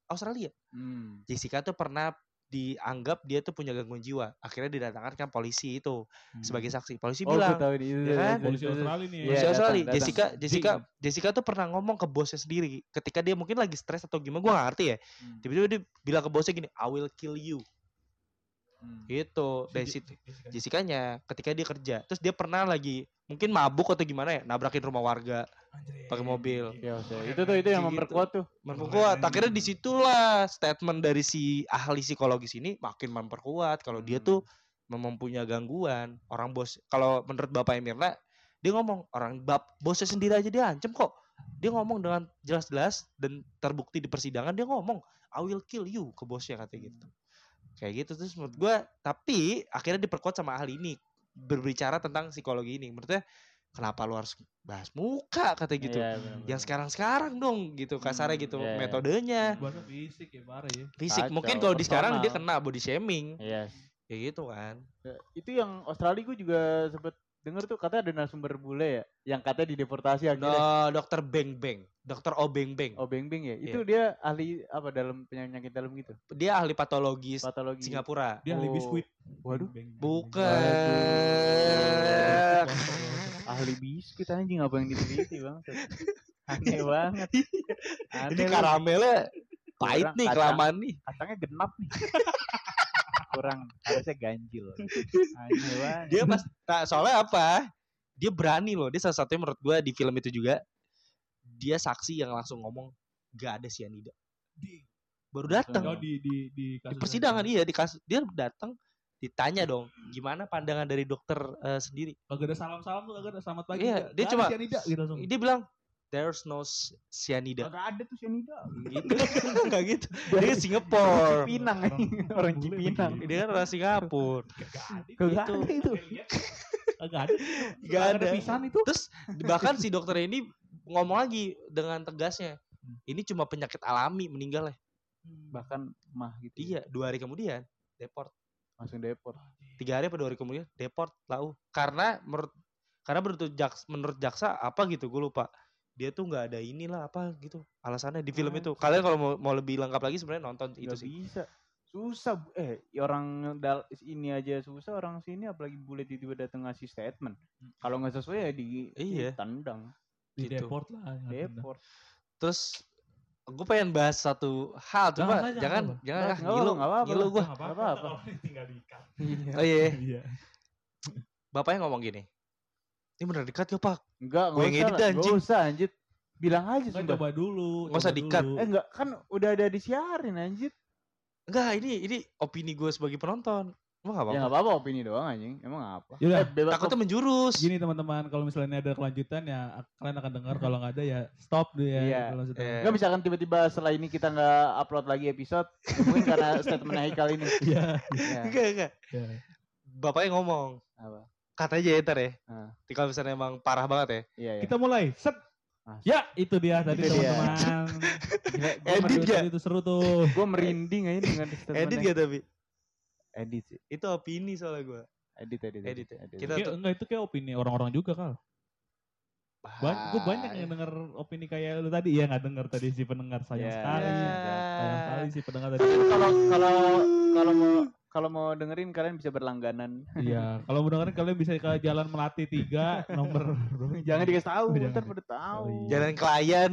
[SPEAKER 2] Australia.
[SPEAKER 3] Hmm.
[SPEAKER 2] Jessica tuh pernah dianggap dia tuh punya gangguan jiwa. Akhirnya didatangkan kan polisi itu sebagai saksi. Polisi
[SPEAKER 3] Oh, gue
[SPEAKER 2] bilang,
[SPEAKER 3] tahu ini.
[SPEAKER 2] ya kan?
[SPEAKER 1] polisi Australia nih.
[SPEAKER 3] Iya,
[SPEAKER 2] Polisi
[SPEAKER 3] datang,
[SPEAKER 2] Australia.
[SPEAKER 3] datang.
[SPEAKER 2] Jessica Jessica
[SPEAKER 3] Ding.
[SPEAKER 2] Jessica tuh pernah ngomong ke bosnya sendiri ketika dia mungkin lagi stres atau gimana gua gak ngerti ya.
[SPEAKER 3] Hmm.
[SPEAKER 2] Tiba-tiba dia bilang ke bosnya gini, "I will kill you."
[SPEAKER 3] Hmm.
[SPEAKER 2] Gitu. Dari situ Jessica-nya ketika dia kerja. Terus dia pernah lagi mungkin mabuk atau gimana ya, nabrakin rumah warga pakai mobil.
[SPEAKER 3] Ya, itu tuh itu yang
[SPEAKER 2] Gitu.
[SPEAKER 3] memperkuat tuh.
[SPEAKER 2] Memperkuat. Akhirnya di situlah statement dari si ahli psikologis ini makin memperkuat kalau dia
[SPEAKER 3] Hmm.
[SPEAKER 2] tuh memang punya gangguan. Orang bos kalau menurut Bapak Mirna dia ngomong orang bab bosnya sendiri aja dia ancam kok. Dia ngomong dengan jelas-jelas dan terbukti di persidangan dia ngomong I will kill you ke bosnya katanya gitu. Kayak gitu terus menurut gua tapi akhirnya diperkuat sama ahli ini berbicara tentang psikologi ini. Menurutnya kenapa lu harus bahas muka kata gitu.
[SPEAKER 3] Iya, benar-benar.
[SPEAKER 2] Yang sekarang-sekarang dong gitu kasarnya
[SPEAKER 3] Hmm,
[SPEAKER 2] gitu
[SPEAKER 3] iya, iya.
[SPEAKER 2] metodenya
[SPEAKER 1] Bahasa fisik ya parah ya.
[SPEAKER 2] fisik
[SPEAKER 3] Kacau,
[SPEAKER 2] mungkin kalau di sekarang dia kena body shaming
[SPEAKER 3] Yes.
[SPEAKER 2] kayak gitu kan
[SPEAKER 3] Ya, itu yang Australia gue juga sempet denger tuh katanya ada narasumber bule ya yang katanya dideportasi akhirnya.
[SPEAKER 2] No, dokter Beng Beng. Dokter O Beng Beng.
[SPEAKER 3] Oh beng beng ya?
[SPEAKER 2] Iya.
[SPEAKER 3] itu dia ahli apa dalam penyakit dalam gitu?
[SPEAKER 2] Dia ahli patologis
[SPEAKER 3] patologi
[SPEAKER 2] Singapura.
[SPEAKER 1] Dia ahli
[SPEAKER 3] Oh.
[SPEAKER 1] biskuit.
[SPEAKER 3] Waduh.
[SPEAKER 1] Beng, beng,
[SPEAKER 2] bukan.
[SPEAKER 3] Ahli biskuit anjing apa yang diteliti bang? Aneh banget. Aneh
[SPEAKER 2] ini karamelnya pahit nih kelamaan nih.
[SPEAKER 3] Kacangnya genap nih kurang. Harusnya ganjil.
[SPEAKER 2] Dia pas nah, soalnya apa? Dia berani loh. Dia salah satunya menurut gua di film itu juga dia saksi yang langsung ngomong gak ada sianida
[SPEAKER 1] Di-
[SPEAKER 2] baru datang
[SPEAKER 1] Oh, di di di,
[SPEAKER 2] di persidangan iya di kasus dia datang ditanya dong gimana pandangan dari dokter eh, sendiri?
[SPEAKER 1] Kagak ada salam-salam tuh, kagak ada selamat pagi.
[SPEAKER 2] Iya, dia cuma-
[SPEAKER 1] gitu
[SPEAKER 2] dia bilang there's no cyanida.
[SPEAKER 3] Gak ada tuh cyanida.
[SPEAKER 2] Gitu. Nggak gitu. Dia Singapore.
[SPEAKER 3] Cipinang
[SPEAKER 1] Orang-
[SPEAKER 3] Cipinang.
[SPEAKER 2] Dia kan orang Singapura.
[SPEAKER 1] Kagak ada.
[SPEAKER 2] Itu.
[SPEAKER 1] Kagak ada.
[SPEAKER 2] Nggak ada.
[SPEAKER 1] pisan itu.
[SPEAKER 2] terus bahkan si dokter ini ngomong lagi dengan tegasnya ini cuma penyakit alami meninggal ya.
[SPEAKER 3] Bahkan mah gitu.
[SPEAKER 2] Iya dua hari kemudian deport.
[SPEAKER 3] Langsung deport.
[SPEAKER 2] Tiga hari apa dua hari kemudian deport lau karena menurut karena menurut jaksa, menurut jaksa apa gitu gue lupa dia tuh nggak ada inilah apa gitu alasannya di film itu. Kalian kalau mau, mau lebih lengkap lagi sebenarnya nonton itu
[SPEAKER 3] Nggak
[SPEAKER 2] sih.
[SPEAKER 3] bisa. Susah eh orang dal ini aja susah orang sini apalagi boleh tiba-tiba datang ngasih statement. Kalau nggak sesuai ya di
[SPEAKER 2] Iya.
[SPEAKER 3] tendang
[SPEAKER 1] Di
[SPEAKER 2] gitu.
[SPEAKER 1] deport lah.
[SPEAKER 3] deport.
[SPEAKER 2] Terus gue pengen bahas satu hal cuma
[SPEAKER 1] Jangan,
[SPEAKER 2] jangan
[SPEAKER 1] jangan,
[SPEAKER 2] jangan,
[SPEAKER 3] Nggak,
[SPEAKER 2] ah, ngilu
[SPEAKER 3] apa-apa, nggak apa-apa
[SPEAKER 2] ngilu gue
[SPEAKER 1] ini tinggal diikat.
[SPEAKER 3] iya
[SPEAKER 2] oh iya.
[SPEAKER 1] Iya.
[SPEAKER 2] bapaknya ngomong gini ini bener dekat gak pak
[SPEAKER 3] enggak
[SPEAKER 2] Gua
[SPEAKER 3] nggak
[SPEAKER 2] yang
[SPEAKER 3] usah
[SPEAKER 2] edit anjing.
[SPEAKER 3] nggak usah anjir bilang aja
[SPEAKER 1] Kan
[SPEAKER 3] sudah
[SPEAKER 1] coba dulu.
[SPEAKER 2] Nggak usah
[SPEAKER 1] dulu.
[SPEAKER 3] eh enggak kan udah ada disiarin anjir
[SPEAKER 2] enggak ini ini opini gue sebagai penonton emang gak
[SPEAKER 3] ya
[SPEAKER 2] apa-apa
[SPEAKER 3] nggak apa-apa opini doang anjing emang apa
[SPEAKER 1] Yaudah,
[SPEAKER 3] eh, bebas
[SPEAKER 2] takutnya menjurus
[SPEAKER 1] Gini teman-teman, kalau misalnya ada kelanjutan ya kalian akan dengar. Kalau nggak ada ya stop dulu ya.
[SPEAKER 3] Iya.
[SPEAKER 2] Iya.
[SPEAKER 3] Enggak misalkan tiba-tiba setelah ini kita nggak upload lagi episode mungkin karena statement Haikal ini
[SPEAKER 1] Iya.
[SPEAKER 3] ya.
[SPEAKER 2] enggak enggak
[SPEAKER 1] iya.
[SPEAKER 2] bapaknya ngomong
[SPEAKER 3] apa
[SPEAKER 2] kata aja ya ntar ya
[SPEAKER 3] Ah.
[SPEAKER 2] Tapi kalau misalnya emang parah banget ya
[SPEAKER 3] iya ya
[SPEAKER 1] Kita mulai. Set.
[SPEAKER 3] Mas.
[SPEAKER 1] Ya, itu dia tadi teman-teman.
[SPEAKER 2] Edit ya?
[SPEAKER 1] Itu seru tuh.
[SPEAKER 3] Gue merinding aja dengan statement
[SPEAKER 2] edit gak tapi
[SPEAKER 3] edit sih
[SPEAKER 2] itu opini soalnya gue
[SPEAKER 3] edit edit
[SPEAKER 2] Edit ya.
[SPEAKER 3] edit.
[SPEAKER 2] Kita tuh-
[SPEAKER 1] enggak itu kayak opini orang-orang juga kal. Banyak, gue banyak yang denger opini kayak lu tadi. Iya nggak denger tadi si pendengar sayang
[SPEAKER 3] Ya.
[SPEAKER 1] sekali.
[SPEAKER 2] Ya.
[SPEAKER 1] Sayang sekali si pendengar tadi.
[SPEAKER 3] Kalau kalau kalau mau kalau mau dengerin kalian bisa berlangganan.
[SPEAKER 1] Iya, kalau mau dengerin kalian bisa ke Jalan Melati 3 nomor
[SPEAKER 3] Jangan dikasih tahu,
[SPEAKER 1] Oh, jangan.
[SPEAKER 3] ntar pada tahu.
[SPEAKER 1] Oh, iya.
[SPEAKER 2] Jalan klien.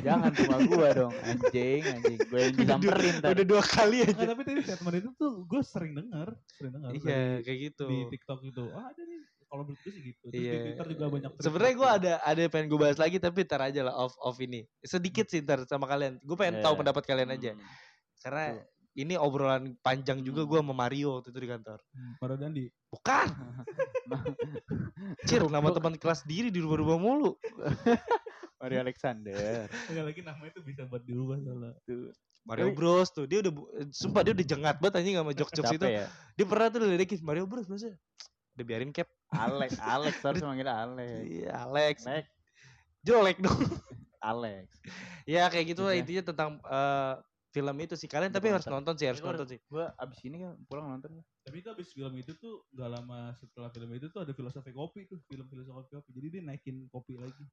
[SPEAKER 3] Jangan cuma gua dong, anjing, anjing. Gue yang disamperin ntar.
[SPEAKER 2] Udah dua kali aja.
[SPEAKER 1] Tapi tadi statement itu tuh gue sering denger, sering denger
[SPEAKER 2] Iya,
[SPEAKER 1] dari-
[SPEAKER 2] kayak gitu.
[SPEAKER 1] di TikTok itu. Ah, ada nih. Kalau menurut gue sih gitu. Terus
[SPEAKER 2] Iya.
[SPEAKER 1] di Twitter juga banyak.
[SPEAKER 2] Sebenarnya gue
[SPEAKER 1] trik-trik.
[SPEAKER 2] ada ada yang pengen gue bahas lagi tapi ntar aja lah off off ini. Sedikit sih ntar sama kalian. Gue pengen tahu
[SPEAKER 3] Iya.
[SPEAKER 2] pendapat kalian aja.
[SPEAKER 3] Hmm.
[SPEAKER 2] Karena
[SPEAKER 3] Tuh.
[SPEAKER 2] Ini obrolan panjang juga gue sama Mario waktu itu di kantor.
[SPEAKER 1] Hmm, Mario Dandi.
[SPEAKER 2] Bukan. Cir, nama teman kelas diri dirubah-rubah mulu.
[SPEAKER 3] Mario Alexander.
[SPEAKER 1] Enggak lagi namanya itu bisa buat dirubah soalnya.
[SPEAKER 3] Tuh.
[SPEAKER 2] Mario
[SPEAKER 3] Tapi-
[SPEAKER 2] Bros tuh dia udah eh, sumpah dia udah jengat banget anjing sama jokes-jokes itu.
[SPEAKER 3] Ya?
[SPEAKER 2] Dia pernah tuh ledekin Mario Bros masa udah biarin cap.
[SPEAKER 3] Alex, Alex harus manggil Alex.
[SPEAKER 2] Iya, Alex.
[SPEAKER 3] Alex,
[SPEAKER 2] Jelek dong.
[SPEAKER 3] Alex.
[SPEAKER 2] ya kayak gitu lah intinya tentang eh, film itu sih. Kalian tapi harus nonton sih, harus nonton sih.
[SPEAKER 3] Gua abis ini kan pulang nonton.
[SPEAKER 1] Tapi itu abis film itu tuh gak lama setelah film itu tuh ada filosofi kopi tuh. Film filosofi kopi. Jadi dia naikin kopi lagi.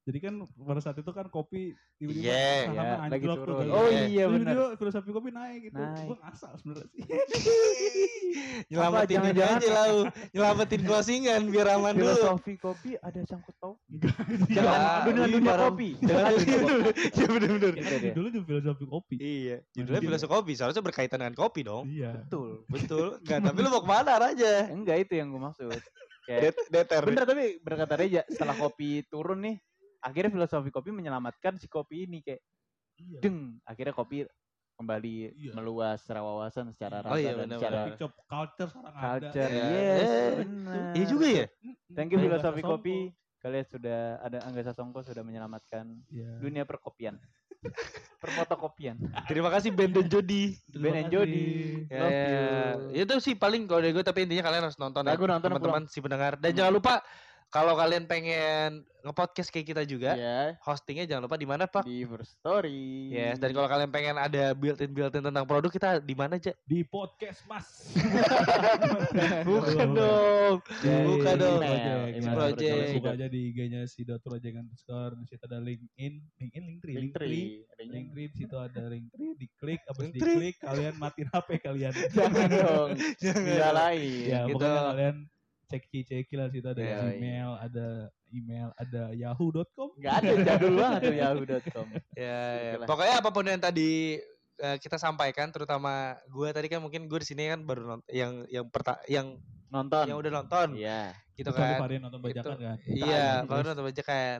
[SPEAKER 1] Jadi kan pada saat itu kan kopi tiba-tiba
[SPEAKER 2] Iya,
[SPEAKER 1] sahamnya
[SPEAKER 3] iya, lagi
[SPEAKER 1] anjlok tuh
[SPEAKER 3] turun.
[SPEAKER 1] kan.
[SPEAKER 3] Oh
[SPEAKER 2] Iya.
[SPEAKER 3] iya benar.
[SPEAKER 1] Tiba-tiba filosofi kopi naik gitu.
[SPEAKER 3] Naik.
[SPEAKER 1] Gue ngasal sebenarnya sih.
[SPEAKER 2] Nyelamatin ini aja lau. Nyelamatin closingan biar aman dulu.
[SPEAKER 3] Filosofi kopi ada sangkut paut.
[SPEAKER 2] Ya,
[SPEAKER 3] Jangan dunia
[SPEAKER 2] iya,
[SPEAKER 3] dunia
[SPEAKER 2] barang-
[SPEAKER 3] kopi.
[SPEAKER 2] Jangan dulu. Ya bener-bener.
[SPEAKER 3] Deh.
[SPEAKER 1] dulu juga filosofi kopi.
[SPEAKER 2] Iya, judulnya filosofi kopi. Seharusnya berkaitan dengan kopi dong.
[SPEAKER 1] Iya.
[SPEAKER 3] Betul.
[SPEAKER 2] Betul. Enggak, tapi lu mau ke mana aja?
[SPEAKER 3] Enggak itu yang gue maksud. Kayak
[SPEAKER 2] Deter.
[SPEAKER 3] bener tapi berkata Reja setelah kopi turun nih akhirnya filosofi kopi menyelamatkan si kopi ini kayak
[SPEAKER 1] Iya.
[SPEAKER 3] deng akhirnya kopi kembali
[SPEAKER 1] Iya.
[SPEAKER 3] meluas secara wawasan secara
[SPEAKER 2] Oh
[SPEAKER 3] rasa
[SPEAKER 2] iya,
[SPEAKER 3] dan secara
[SPEAKER 1] culture sekarang
[SPEAKER 3] culture
[SPEAKER 1] ada.
[SPEAKER 2] Ya.
[SPEAKER 3] yes benar
[SPEAKER 2] Iya juga ya?
[SPEAKER 3] thank you filosofi kopi kalian sudah ada Angga Sasongko sudah menyelamatkan
[SPEAKER 1] Iya.
[SPEAKER 3] dunia perkopian perfotokopian
[SPEAKER 2] Terima kasih Ben dan Jody.
[SPEAKER 1] Terima
[SPEAKER 3] Ben
[SPEAKER 1] kasih.
[SPEAKER 3] Jody
[SPEAKER 2] Ya,
[SPEAKER 3] love
[SPEAKER 2] ya.
[SPEAKER 3] you
[SPEAKER 2] Itu sih paling kalau dari gue tapi intinya kalian harus nonton
[SPEAKER 3] Nah,
[SPEAKER 2] ya,
[SPEAKER 3] gua nonton,
[SPEAKER 2] teman-teman si pendengar. Dan jangan lupa kalau kalian pengen nge-podcast kayak kita juga,
[SPEAKER 3] ya
[SPEAKER 2] hostingnya jangan lupa di mana, Pak?
[SPEAKER 3] di First Story
[SPEAKER 2] Yes, dan kalau kalian pengen ada built-in built-in tentang produk kita di mana aja?
[SPEAKER 1] Di podcast Mas.
[SPEAKER 2] Bukan dong. Bukan dong.
[SPEAKER 1] Project. buka
[SPEAKER 3] Project.
[SPEAKER 1] aja di IG-nya si dot project underscore. Di situ ada link in, link in, link tree, link tree.
[SPEAKER 3] Linktree. Adanya-
[SPEAKER 1] Link tree, di situ ada link tree, diklik, abis diklik kalian matiin HP kalian.
[SPEAKER 3] jangan dong
[SPEAKER 2] Jangan.
[SPEAKER 3] lain
[SPEAKER 1] ya,
[SPEAKER 2] gitu.
[SPEAKER 1] pokoknya kalian ceki ceki lah situ ada
[SPEAKER 2] Iya,
[SPEAKER 1] Gmail, ada email, ada yahoo.com.
[SPEAKER 3] nggak ada jadul banget tuh yahoo.com
[SPEAKER 2] Ya, ya.
[SPEAKER 3] Itulah.
[SPEAKER 2] Pokoknya apa pun yang tadi eh, kita sampaikan, terutama gue tadi kan mungkin gue di sini kan baru nonton yang yang perta yang
[SPEAKER 3] nonton
[SPEAKER 2] yang udah nonton
[SPEAKER 3] iya
[SPEAKER 2] gitu
[SPEAKER 1] Kecuali
[SPEAKER 2] kan.
[SPEAKER 1] Varian nonton bajakan kan.
[SPEAKER 2] Iya,
[SPEAKER 1] Terus.
[SPEAKER 2] kalau nonton bajakan.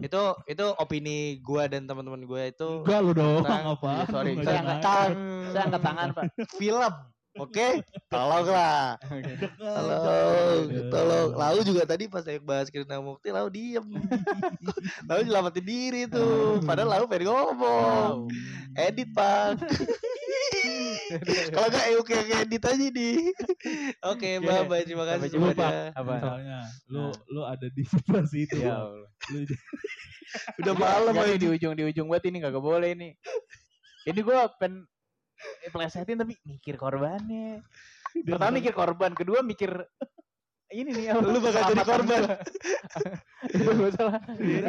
[SPEAKER 2] itu itu opini gue dan teman-teman gue itu
[SPEAKER 1] Enggak lu dong, apa?
[SPEAKER 3] Iya, sorry, saya angkat tangan. saya angkat tangan pak
[SPEAKER 2] film. Oke, tolonglah. Tolong, tolong. Lau juga tadi pas saya bahas Kirina Mukti, Lau diem. Lau nyelamatin diri tuh. Padahal Lau pengen ngomong. Edit, Pak. Kalau nggak Euk yang edit aja nih. Oke, bye bye. Terima kasih
[SPEAKER 3] Sampai jumpa, apa
[SPEAKER 1] Misalnya lu
[SPEAKER 3] Nah.
[SPEAKER 1] lu ada di situasi itu.
[SPEAKER 3] ya. Allah.
[SPEAKER 1] Lu
[SPEAKER 2] Udah malam aja.
[SPEAKER 3] di ujung di ujung buat ini kagak boleh nih ini gue pen eh, plesetin tapi mikir korbannya pertama mikir korban kedua mikir ini nih apa,
[SPEAKER 2] Lu bakal jadi korban.
[SPEAKER 3] gua. itu gak salah
[SPEAKER 1] Ya,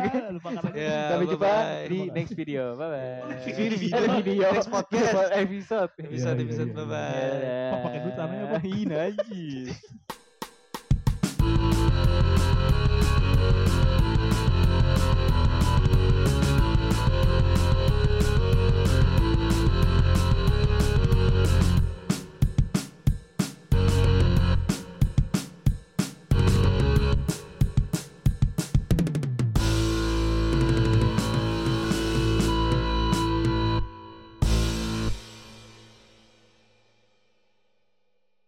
[SPEAKER 1] aja.
[SPEAKER 3] Sampai jumpa di next video bye bye
[SPEAKER 2] Ini video.
[SPEAKER 3] video
[SPEAKER 2] Next podcast.
[SPEAKER 3] episode
[SPEAKER 2] Episode
[SPEAKER 1] Iya, iya,
[SPEAKER 2] episode
[SPEAKER 1] iya,
[SPEAKER 2] bye
[SPEAKER 1] iya.
[SPEAKER 2] bye.
[SPEAKER 1] Pak, pakai duit tanahnya, Pak.
[SPEAKER 3] Ini najis